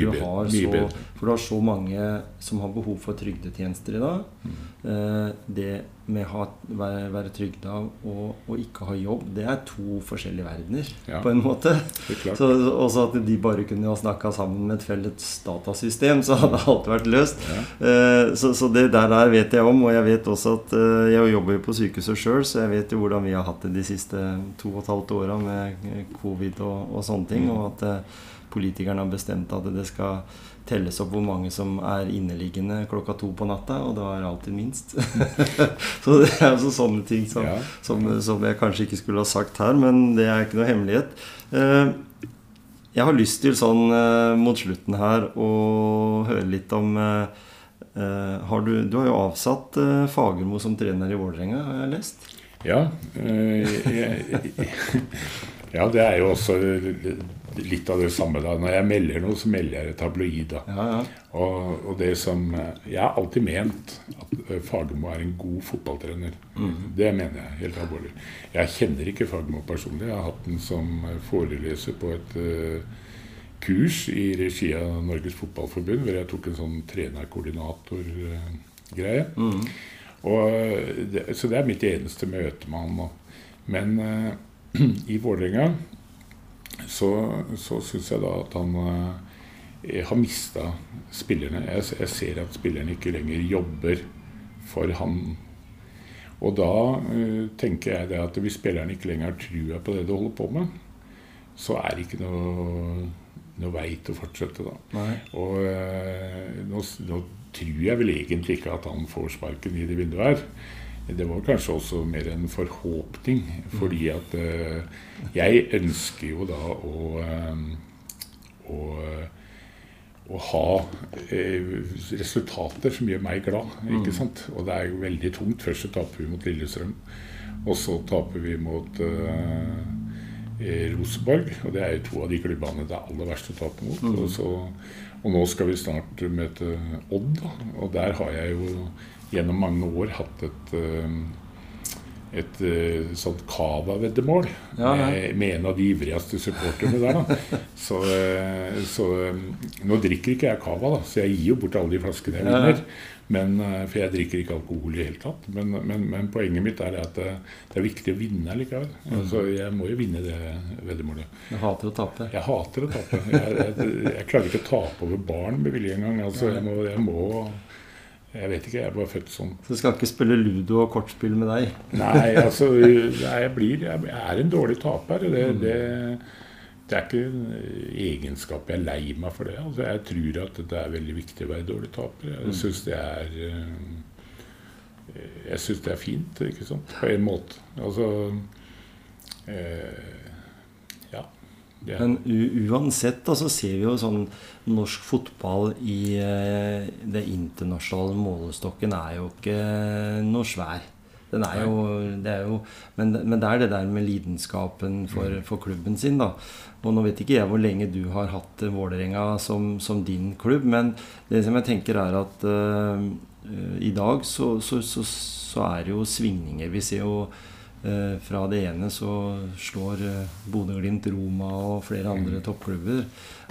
mye bedre. For du har så mange som har behov for trygdetjenester i dag. Mm. Eh, det med å være, være trygda og, og, ikke ha jobb, det er to forskjellige verdener, ja. på en måte. Så, også at de bare kunne ha snakka sammen med et felles datasystem, så hadde alt vært løst. Ja. Uh, så, så, det der, der, vet jeg om, og jeg vet også at uh, jeg jobber jo på sykehuset sjøl, så jeg vet jo hvordan vi har hatt det de siste to og et halvt åra med covid og, og, sånne ting, mm. og at politikerne har bestemt at det skal telles opp hvor mange som er inneliggende klokka to på natta, og da er det alltid minst. <laughs> så det er altså sånne ting som, ja. som, som, jeg kanskje ikke skulle ha sagt her, men det er ikke noe hemmelighet. Eh, jeg har lyst til sånn eh, mot slutten her å høre litt om eh, har du, du, har jo avsatt Fagermo som trener i Vålerenga, har jeg lest? Ja. Jeg, <laughs> ja, det er jo også litt av det samme. da. Når jeg melder noe, så melder jeg det tabloid. da. Ja, ja. Og, og, det som Jeg har alltid ment at eh, Fagermo er en god fotballtrener. Mm. Det mener jeg helt alvorlig. Jeg kjenner ikke Fagermo personlig. Jeg har hatt den som foreleser på et uh, kurs i regi av Norges Fotballforbund, hvor jeg tok en sånn trenerkoordinator-greie. Mm. Og det, Så det er mitt eneste møte med han nå. Men uh, <clears throat> i Vålerenga så, så syns jeg da at han eh, har mista spillerne. Jeg, jeg, ser at spillerne ikke lenger jobber for han. Og da eh, tenker jeg det at hvis spillerne ikke lenger har trua på det de holder på med, så er det ikke noe, noe vei til å fortsette, da. Nei. Og eh, nå, nå, tror jeg vel egentlig ikke at han får sparken i det vinduet her. Det var kanskje også mer en forhåpning, fordi at uh, jeg ønsker jo da å, um, å, å ha eh, resultater som gjør meg glad. ikke sant? Og det er jo veldig tungt. Først så taper vi mot Lillestrøm, og så taper vi mot uh, Rosenborg. Og det er jo to av de klubbene det er aller verst å tape mot. Og, så, og nå skal vi snart møte Odd, da. og der har jeg jo gjennom mange år hatt et eh, et uh, sånt Cava-veddemål Ja, ja. med, med en av de ivrigste supporterne der. Så, eh, så nå drikker ikke jeg Cava, så jeg gir jo bort alle de flaskene jeg vinner. Men, eh, for jeg drikker ikke alkohol i det hele tatt. Men, men, men poenget mitt er at det, det er viktig å vinne likevel. Mm. Altså, jeg må jo vinne det veddemålet. Jeg hater å tape. Jeg hater å tape. Jeg, jeg, jeg klarer ikke å tape over barn med vilje engang. Altså, jeg, må, jeg må Jeg vet ikke, jeg var født sånn. Så du skal ikke spille ludo og kortspill med deg. Nei, <laughs> altså jeg, blir, jeg er en dårlig taper. Det, det, det er ikke en egenskap jeg er lei meg for det. Altså, jeg tror at det er veldig viktig å være dårlig taper. Jeg syns det er eh, Jeg syns det er fint, ikke sant, på en måte. Altså eh. Er, Men uansett da, så ser vi jo sånn norsk fotball i uh, det internasjonale målestokken er jo ikke noe svær. Den er jo, det er jo men, men det er det der med lidenskapen for, for klubben sin, da. Og nå vet ikke jeg hvor lenge du har hatt Vålerenga som, som din klubb, men det som jeg tenker er at eh, i dag så, så, så, så er det jo svingninger. Vi ser jo fra det ene så slår eh, Bodø-Glimt Roma og flere andre toppklubber.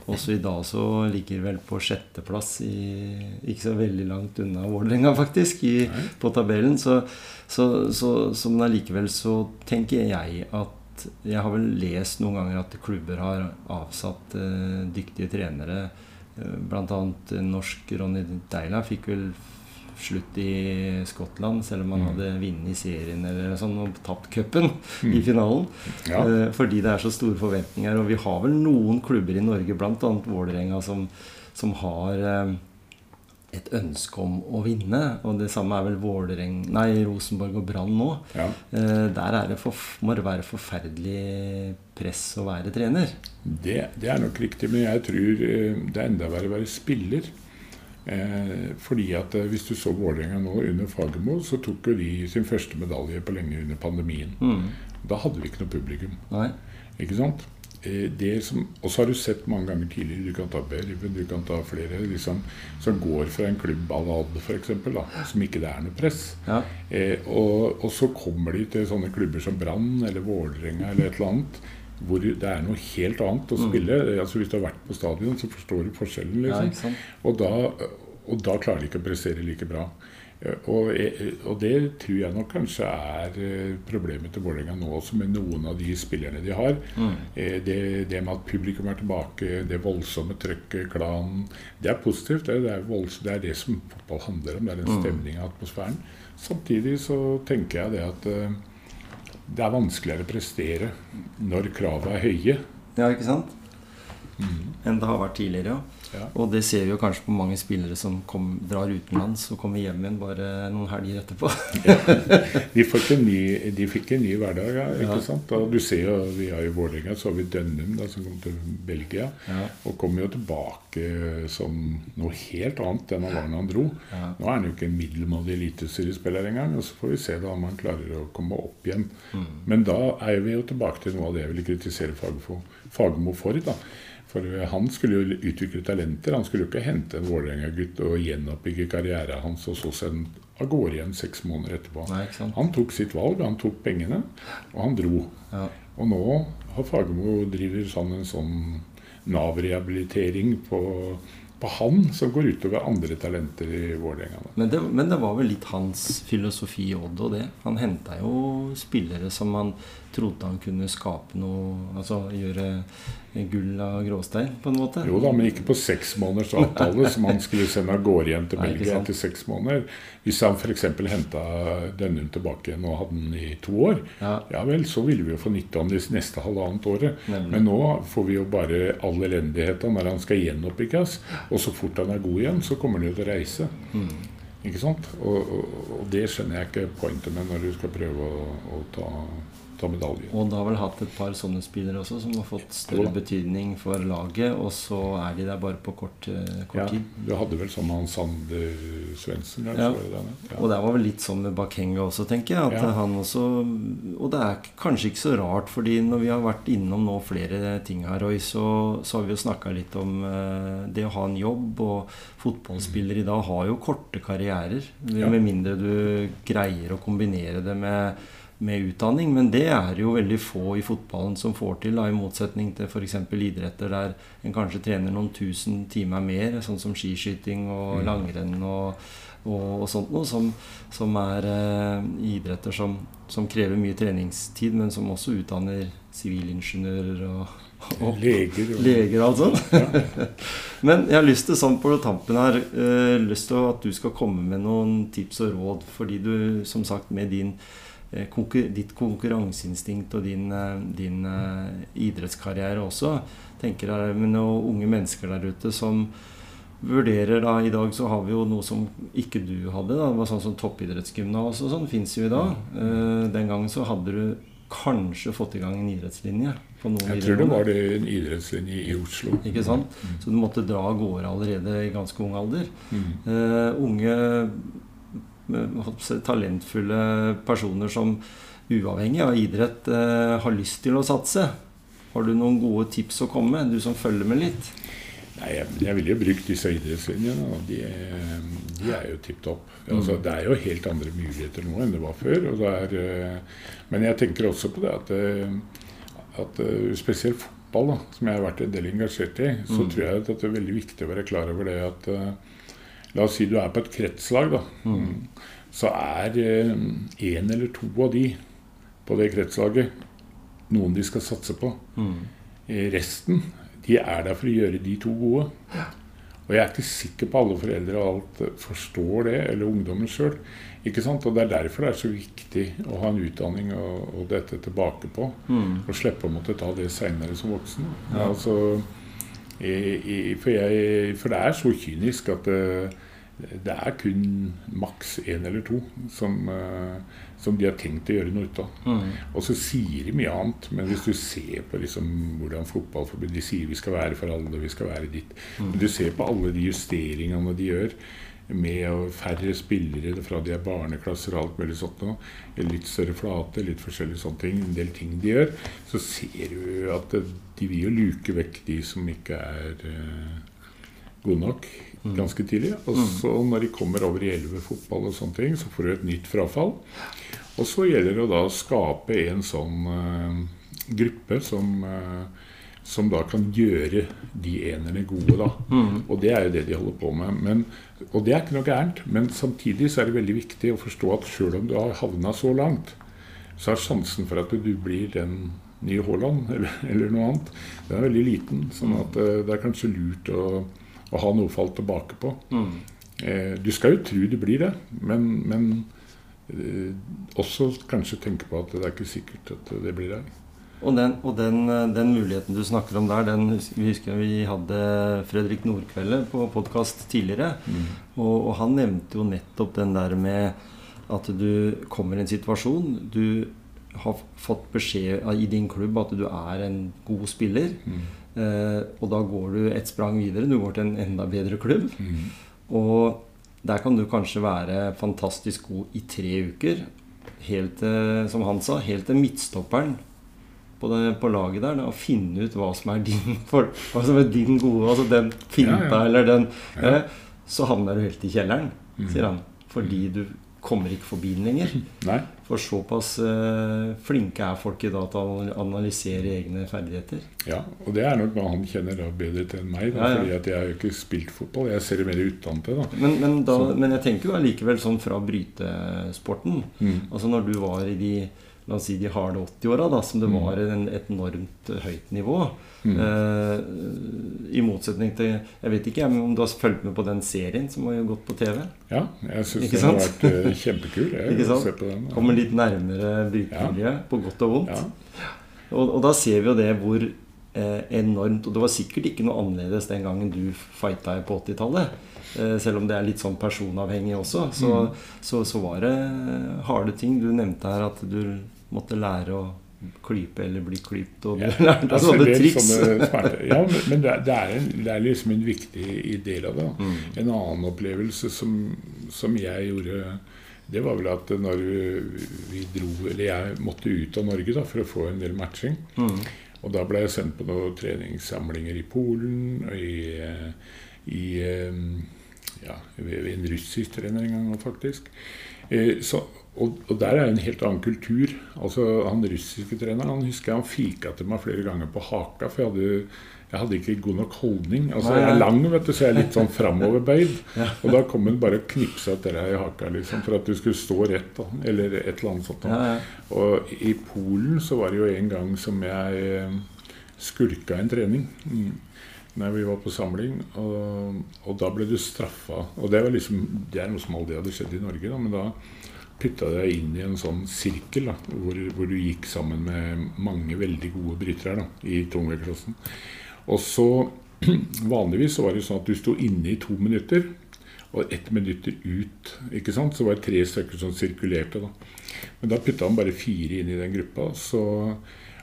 Også i dag så ligger vel på sjetteplass, i, ikke så veldig langt unna Vålerenga, faktisk, i, på tabellen. Så, så, så, så men allikevel så tenker jeg at Jeg har vel lest noen ganger at klubber har avsatt eh, dyktige trenere. Eh, blant annet eh, norsk Ronny Deila fikk vel slutt i Skottland, selv om han hadde vunnet serien eller sånn, og tapt cupen i finalen. Ja. Eh, fordi det er så store forventninger. Og vi har vel noen klubber i Norge, bl.a. Vålerenga, som, som har eh, et ønske om å vinne. Og det samme er vel Vålereng, nei, Rosenborg og Brann nå. ja. Eh, der er det for, må det være forferdelig press å være trener. Det, det er nok riktig, men jeg tror eh, det er enda verre å være spiller. Eh, fordi at eh, Hvis du så Vålerenga nå under Fagermo, så tok jo de sin første medalje på lenge under pandemien. Da hadde vi ikke noe publikum. Nei. Ikke sant? Eh, det som, og så har du sett mange ganger tidligere, du kan ta Berven, du kan ta flere, liksom, som går fra en klubb à la Odd f.eks., som ikke det er noe press. Ja. Eh, og, og så kommer de til sånne klubber som Brann eller Vålerenga eller et eller annet, hvor det er noe helt annet å spille. Altså Hvis du har vært på stadion, så forstår du forskjellen. Liksom. Ja, og, da, og da klarer de ikke å prestere like bra. Og, og det tror jeg nok kanskje er eh, problemet til Vålerenga nå også, med noen av de spillerne de har. Mm. Eh, Det, det med at publikum er tilbake, det voldsomme trøkket, klanen Det er positivt. Det, det, er voldsomt, det er det som fotball handler om. Det er den stemninga, stemningen og atmosfæren. Samtidig så tenker jeg det at eh, det er vanskeligere å prestere når kravene er høye. Ja, ikke sant? Enn det har vært tidligere, ja. Ja. Og det ser vi jo kanskje på mange spillere som kom, drar utenlands og kommer hjem igjen bare noen helger etterpå. <laughs> De fikk en ny, de fikk en ny hverdag, ja, ikke Ja. sant? Og du ser jo, vi har i Vålerenga så har vi Dønnum da, som kom til Belgia. Ja. Og kommer jo tilbake som noe helt annet enn han var da han dro. Ja. Nå er han jo ikke en middelmådig eliteseriespiller engang. Og så får vi se da om han klarer å komme opp igjen. Mm. Men da er vi jo tilbake til noe av det jeg ville kritisere Fagermo for. da. For eh, han skulle jo utvikle talenter. Han skulle jo ikke hente en Vålerenga-gutt og gjenoppbygge karrieren hans og så sende av gårde igjen seks måneder etterpå. Nei? Han tok sitt valg, han tok pengene, og han dro. Ja. Og nå har Fagermo driver sånn en sånn Nav-rehabilitering på, på han, som går utover andre talenter i Vålerenga. Men men det var vel litt hans filosofi i Odd og det. Han henta jo spillere som han trodde han kunne skape noe Altså gjøre gull av gråstein, på en måte. Jo da, men ikke på seks måneders avtale som han skulle sende av gårde igjen til Belgia etter seks måneder. Hvis han f.eks. henta denne tilbake igjen og hadde den i to år, Ja. ja vel, så ville vi jo få nytte av den det neste halvannet året. Nemlig. Men nå får vi jo bare all elendigheten når han skal gjenoppbygges. Og så fort han er god igjen, så kommer han jo til å reise. Mm. Ikke sant? Og, og, og det skjønner jeg ikke pointet med når du skal prøve å, å ta, ta medalje. Og du har vel hatt et par sånne spillere også som har fått større ja. betydning for laget, og så er de der bare på kort, eh, kort Ja, tid. du hadde vel sånn han Sander Svendsen? Ja. Ja. Og det var vel litt sånn med Bakenga også, tenker jeg. At han også Og det er kanskje ikke så rart, fordi når vi har vært innom nå flere ting her, Roy, så, så har vi jo snakka litt om eh, det å ha en jobb. Og fotballspillere i dag har jo korte karrierer. Med mindre du greier å kombinere det med, med utdanning. Men det er jo veldig få i fotballen som får til, da, i motsetning til f.eks. idretter der en kanskje trener noen tusen timer mer, sånn som skiskyting og Mm. langrenn og, og, og sånt noe, som, som er eh, idretter som, som krever mye treningstid, men som også utdanner sivilingeniører og, og Leger og leger og alt sånt. <laughs> Men jeg har lyst til sånn på tampen her eh, lyst til at du skal komme med noen tips og råd. Fordi du, som sagt, med din, ditt konkurranseinstinkt og din, eh, din eh, idrettskarriere også, tenker jeg med noen unge mennesker der ute som vurderer da, I dag så har vi jo noe som ikke du hadde. da, det var Sånn som toppidrettsgymnas og sånn fins jo i dag. Eh, den gangen så hadde du kanskje fått i gang en idrettslinje. på noen Jeg tror det var det en idrettslinje i Oslo. Ikke sant? Så du måtte dra av gårde allerede i ganske ung alder. Mm. Uh, unge, talentfulle personer som uavhengig av idrett eh, har lyst til å satse. Har du noen gode tips å komme med, du som følger med litt? Nei, jeg, jeg ville jo brukt disse idrettslinjene. og De, de er jo tipp topp. Altså, det er jo helt andre muligheter nå enn det var før. Det er, eh, men jeg tenker også på det at, eh, at spesielt fotball, da, som jeg har vært en del engasjert i, så tror jeg at det er veldig viktig å være klar over det at La oss si du er på et kretslag, da. Så er én eller to av de på det kretslaget noen de skal satse på. Eh, Resten de er der for å gjøre de to gode. Og jeg er ikke sikker på alle foreldre og alt eh, forstår det, eller ungdommen sjøl. Og det er derfor det er så viktig å ha en utdanning og, og dette tilbake på. Og slippe å måtte ta det seinere som voksen. Altså, i, i, for, jeg, for det er så kynisk at det, det er kun maks én eller to som, eh, som de har tenkt å gjøre noe ut av. Og så sier de mye annet, men hvis du ser på liksom hvordan fotballforbundet De sier vi skal være for alle, vi skal være ditt. Men du ser på alle de justeringene de gjør med færre spillere fra de er barneklasser og alt mulig sånt noe. Litt større flate, litt forskjellige sånne ting. En del ting de gjør. Så ser du at de vil jo luke vekk de som ikke er eh, gode nok ganske tidlig. Og så når de kommer over i elleve fotball og sånne ting, så får du et nytt frafall. Og så gjelder det å da skape en sånn uh, gruppe som, uh, som da kan gjøre de enerne gode, da. Og det er jo det de holder på med. Men, og det er ikke noe gærent, men samtidig så er det veldig viktig å forstå at sjøl om du har havna så langt, så er sjansen for at du blir den nye Haaland <laughs> eller, eller noe annet, den er veldig liten. Sånn at eh, det er kanskje lurt å, å ha noe å falle tilbake på. Eh, du skal jo tro du blir det, men, men eh, også kanskje tenke på at det er ikke sikkert at det blir det. Og, den, og den, eh, den muligheten du snakker om der, den vi husker vi hadde Fredrik Nordkvelde på podkast tidligere. Og, og han nevnte jo nettopp den der med at du kommer i en situasjon Du har fått beskjed i din klubb at du er en god spiller. Eh, og da går du et sprang videre. Du går til en enda bedre klubb. Og der kan du kanskje være fantastisk god i tre uker. Helt som han sa, helt til midtstopperen på, det, på laget der. Da, å finne ut hva som er din, <laughs> for, hva som er din gode Altså den finta Ja, ja. eller den eh, Så havner du helt i kjelleren, sier han. Fordi du kommer ikke forbi den lenger. <laughs> Nei? For såpass eh, flinke er folk i dag til å analysere egne ferdigheter. Ja, og det er nok hva han kjenner da bedre til enn meg. Da, Ja, ja. fordi at jeg har jo ikke spilt fotball. Jeg ser det mer utentil. da. Men, men, da, men jeg tenker jo allikevel sånn fra brytesporten. Mm. Altså når du var i de La oss si de harde 80-åra, da, som det Mm. var en, et enormt høyt nivå. Mm. Eh, I motsetning til Jeg vet ikke om du har fulgt med på den serien som har gått på TV? Ja, jeg syns den har vært eh, kjempekul. Jeg Ikke sant? se på den. Kommer litt nærmere brytemiljøet, på godt og vondt. Ja. Og, og da ser vi jo det hvor eh, enormt Og det var sikkert ikke noe annerledes den gangen du fighta på 80-tallet. Eh, selv om det er litt sånn personavhengig også, så, Mm. så, så var det harde ting. Du nevnte her at du måtte lære å klype eller bli klypt. Og Ja, lærte altså, sånne triks. sånne <laughs> ja, men, det, er, en, det er liksom en viktig del av det. Mm. En annen opplevelse som, som jeg gjorde, det var vel at når vi dro Eller jeg måtte ut av Norge da, for å få en del matching. Mm. Og da ble jeg sendt på noen treningssamlinger i Polen og i, eh, i eh, ja, en russisk trener en gang faktisk. Eh, Så, og, og der er en helt annen kultur. Altså Han russiske treneren han husker jeg han fika til meg flere ganger på haka, for jeg hadde, jeg hadde ikke god nok holdning. Altså Jeg er lang, vet du, så jeg er litt sånn <laughs> framoverbøyd. Og da kom han bare og knipsa etter deg i haka liksom, for at du skulle stå rett. da, Eller et eller annet sånt. da. Og i Polen så var det jo en gang som jeg eh, skulka en trening. Mm. Når vi var på samling, og, og da ble du straffa. Og det var liksom, det er noe som aldri hadde skjedd i Norge, da, men da putta deg inn i en sånn sirkel da, hvor, hvor du gikk sammen med mange veldig gode brytere da, i tungvektklassen. Og så <clears throat> Vanligvis så var det sånn at du sto inne i to minutter, og ett minutt ut. ikke sant? Så var det tre stykker som sirkulerte. da. Men da putta han bare fire inn i den gruppa. Så,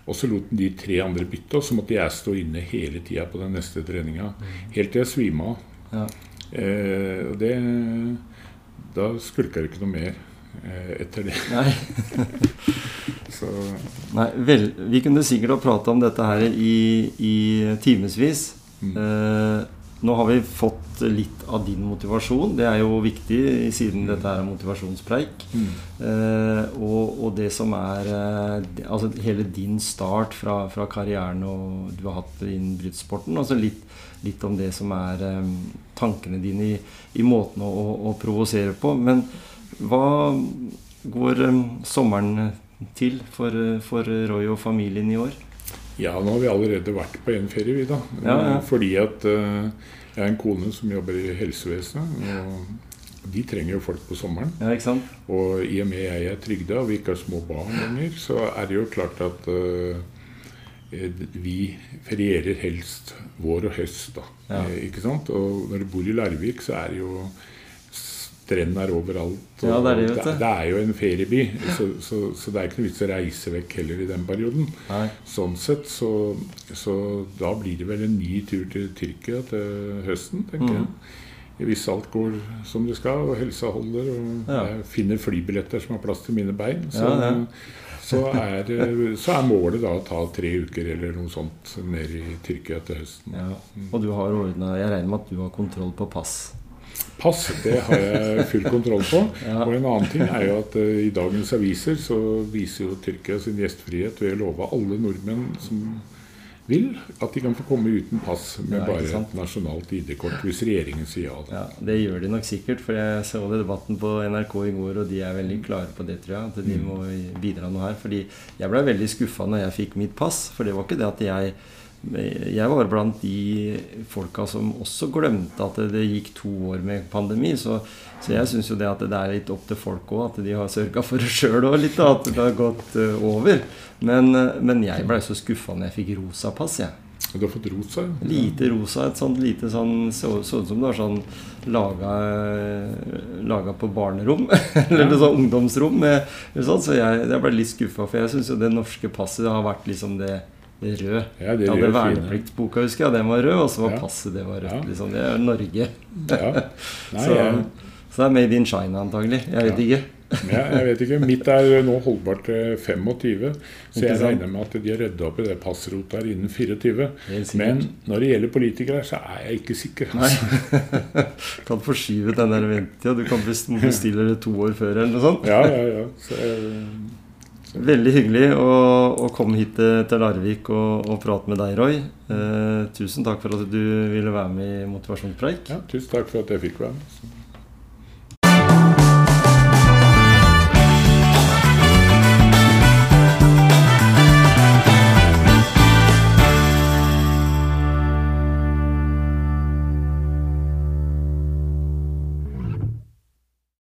og så lot han de tre andre bytte, og så måtte jeg stå inne hele tida på den neste treninga. Helt til jeg svima av. Ja. Eh, det Da skulka det ikke noe mer etter det. Nei. <laughs> Så Nei, vel, vi kunne sikkert ha prata om dette her i, i timevis. Mm. Eh, nå har vi fått litt av din motivasjon. Det er jo viktig siden dette er motivasjonspreik. mm. Eh, og, og det som er eh, Altså hele din start fra, fra karrieren og du har hatt innen brytesporten. Altså litt, litt om det som er eh, tankene dine i, i måten å, å, å provosere på. Men hva går eh, sommeren til for, eh, for Roy og familien i år? Ja, nå har vi allerede vært på en ferie, vi, da. Ja, ja. Fordi at eh, jeg har en kone som jobber i helsevesenet. Og de trenger jo folk på sommeren. Ja, ikke sant? Og i og med jeg er trygda og vi ikke har små barn lenger, så er det jo klart at vi ferierer helst vår og høst, da. Ja. Ikke sant? Og når du bor i Larvik, så er det jo strender overalt. Og Ja, det er det, vet det, det er jo en ferieby, så, så, så det er ikke noe vits å reise vekk heller i den perioden. Nei. Sånn sett, så, så da blir det vel en ny tur til Tyrkia til høsten, tenker Mm. jeg. Hvis alt går som det skal, og helsa holder, og Ja. jeg finner flybilletter som har plass til mine bein, så, ja. så, er, så er målet da å ta tre uker eller noe sånt ned i Tyrkia til høsten. Ja. Og du har ordna Jeg regner med at du har kontroll på pass. Pass, det har jeg full kontroll på. <laughs> Ja. Og en annen ting er jo at uh, i dagens aviser så viser jo Tyrkia sin gjestfrihet ved å love alle nordmenn som vil, at de kan få komme uten pass med Ja, bare et nasjonalt ID-kort hvis regjeringen sier ja. da. Ja, Det gjør de nok sikkert, for jeg så det debatten på NRK i går, og de er veldig klare på det, tror jeg. At de må bidra noe her. Fordi jeg ble veldig skuffa når jeg fikk mitt pass, for det var ikke det at jeg jeg var blant de folka som også glemte at det gikk to år med pandemi. Så, så jeg syns jo det at det er litt opp til folk òg, at de har sørga for det sjøl òg litt. At det har gått eh, over. Men, eh, men jeg blei så skuffa når jeg fikk rosa pass, jeg. Du har fått rosa? ja. Lite rosa, et sånt lite sånn Så så ut som det var sånn laga, laga på barnerom. <laughs> eller ja. sånn ungdomsrom. Med, eller sånt, så jeg, jeg ble litt skuffa, for jeg syns jo det norske passet har vært liksom det, røde. Ja, det Jeg hadde vernepliktsboka, husker jeg, den var rød, og så var Ja. passet det var rødt. Liksom. Det er Norge. Ja. <laughs> Nei, så, jeg, så det er made in China, antagelig. Jeg vet Ja. ikke. ja, jeg vet ikke. Mitt er nå holdbart til 25, så jeg regner med at de har rydda opp i det passrotet her innen 24. Men når det gjelder politikere, så er jeg ikke sikker. Nei. Altså. <laughs> kan forskyve den der ventetida. Du kan <laughs> bestille det to år før, eller noe sånt. Ja, ja, ja. Så, jeg- Veldig hyggelig å, å komme hit til, Larvik og, og prate med deg, Roy. Eh, tusen takk for at du ville være med i Motivasjonspreik. ja, tusen takk for at jeg fikk være med.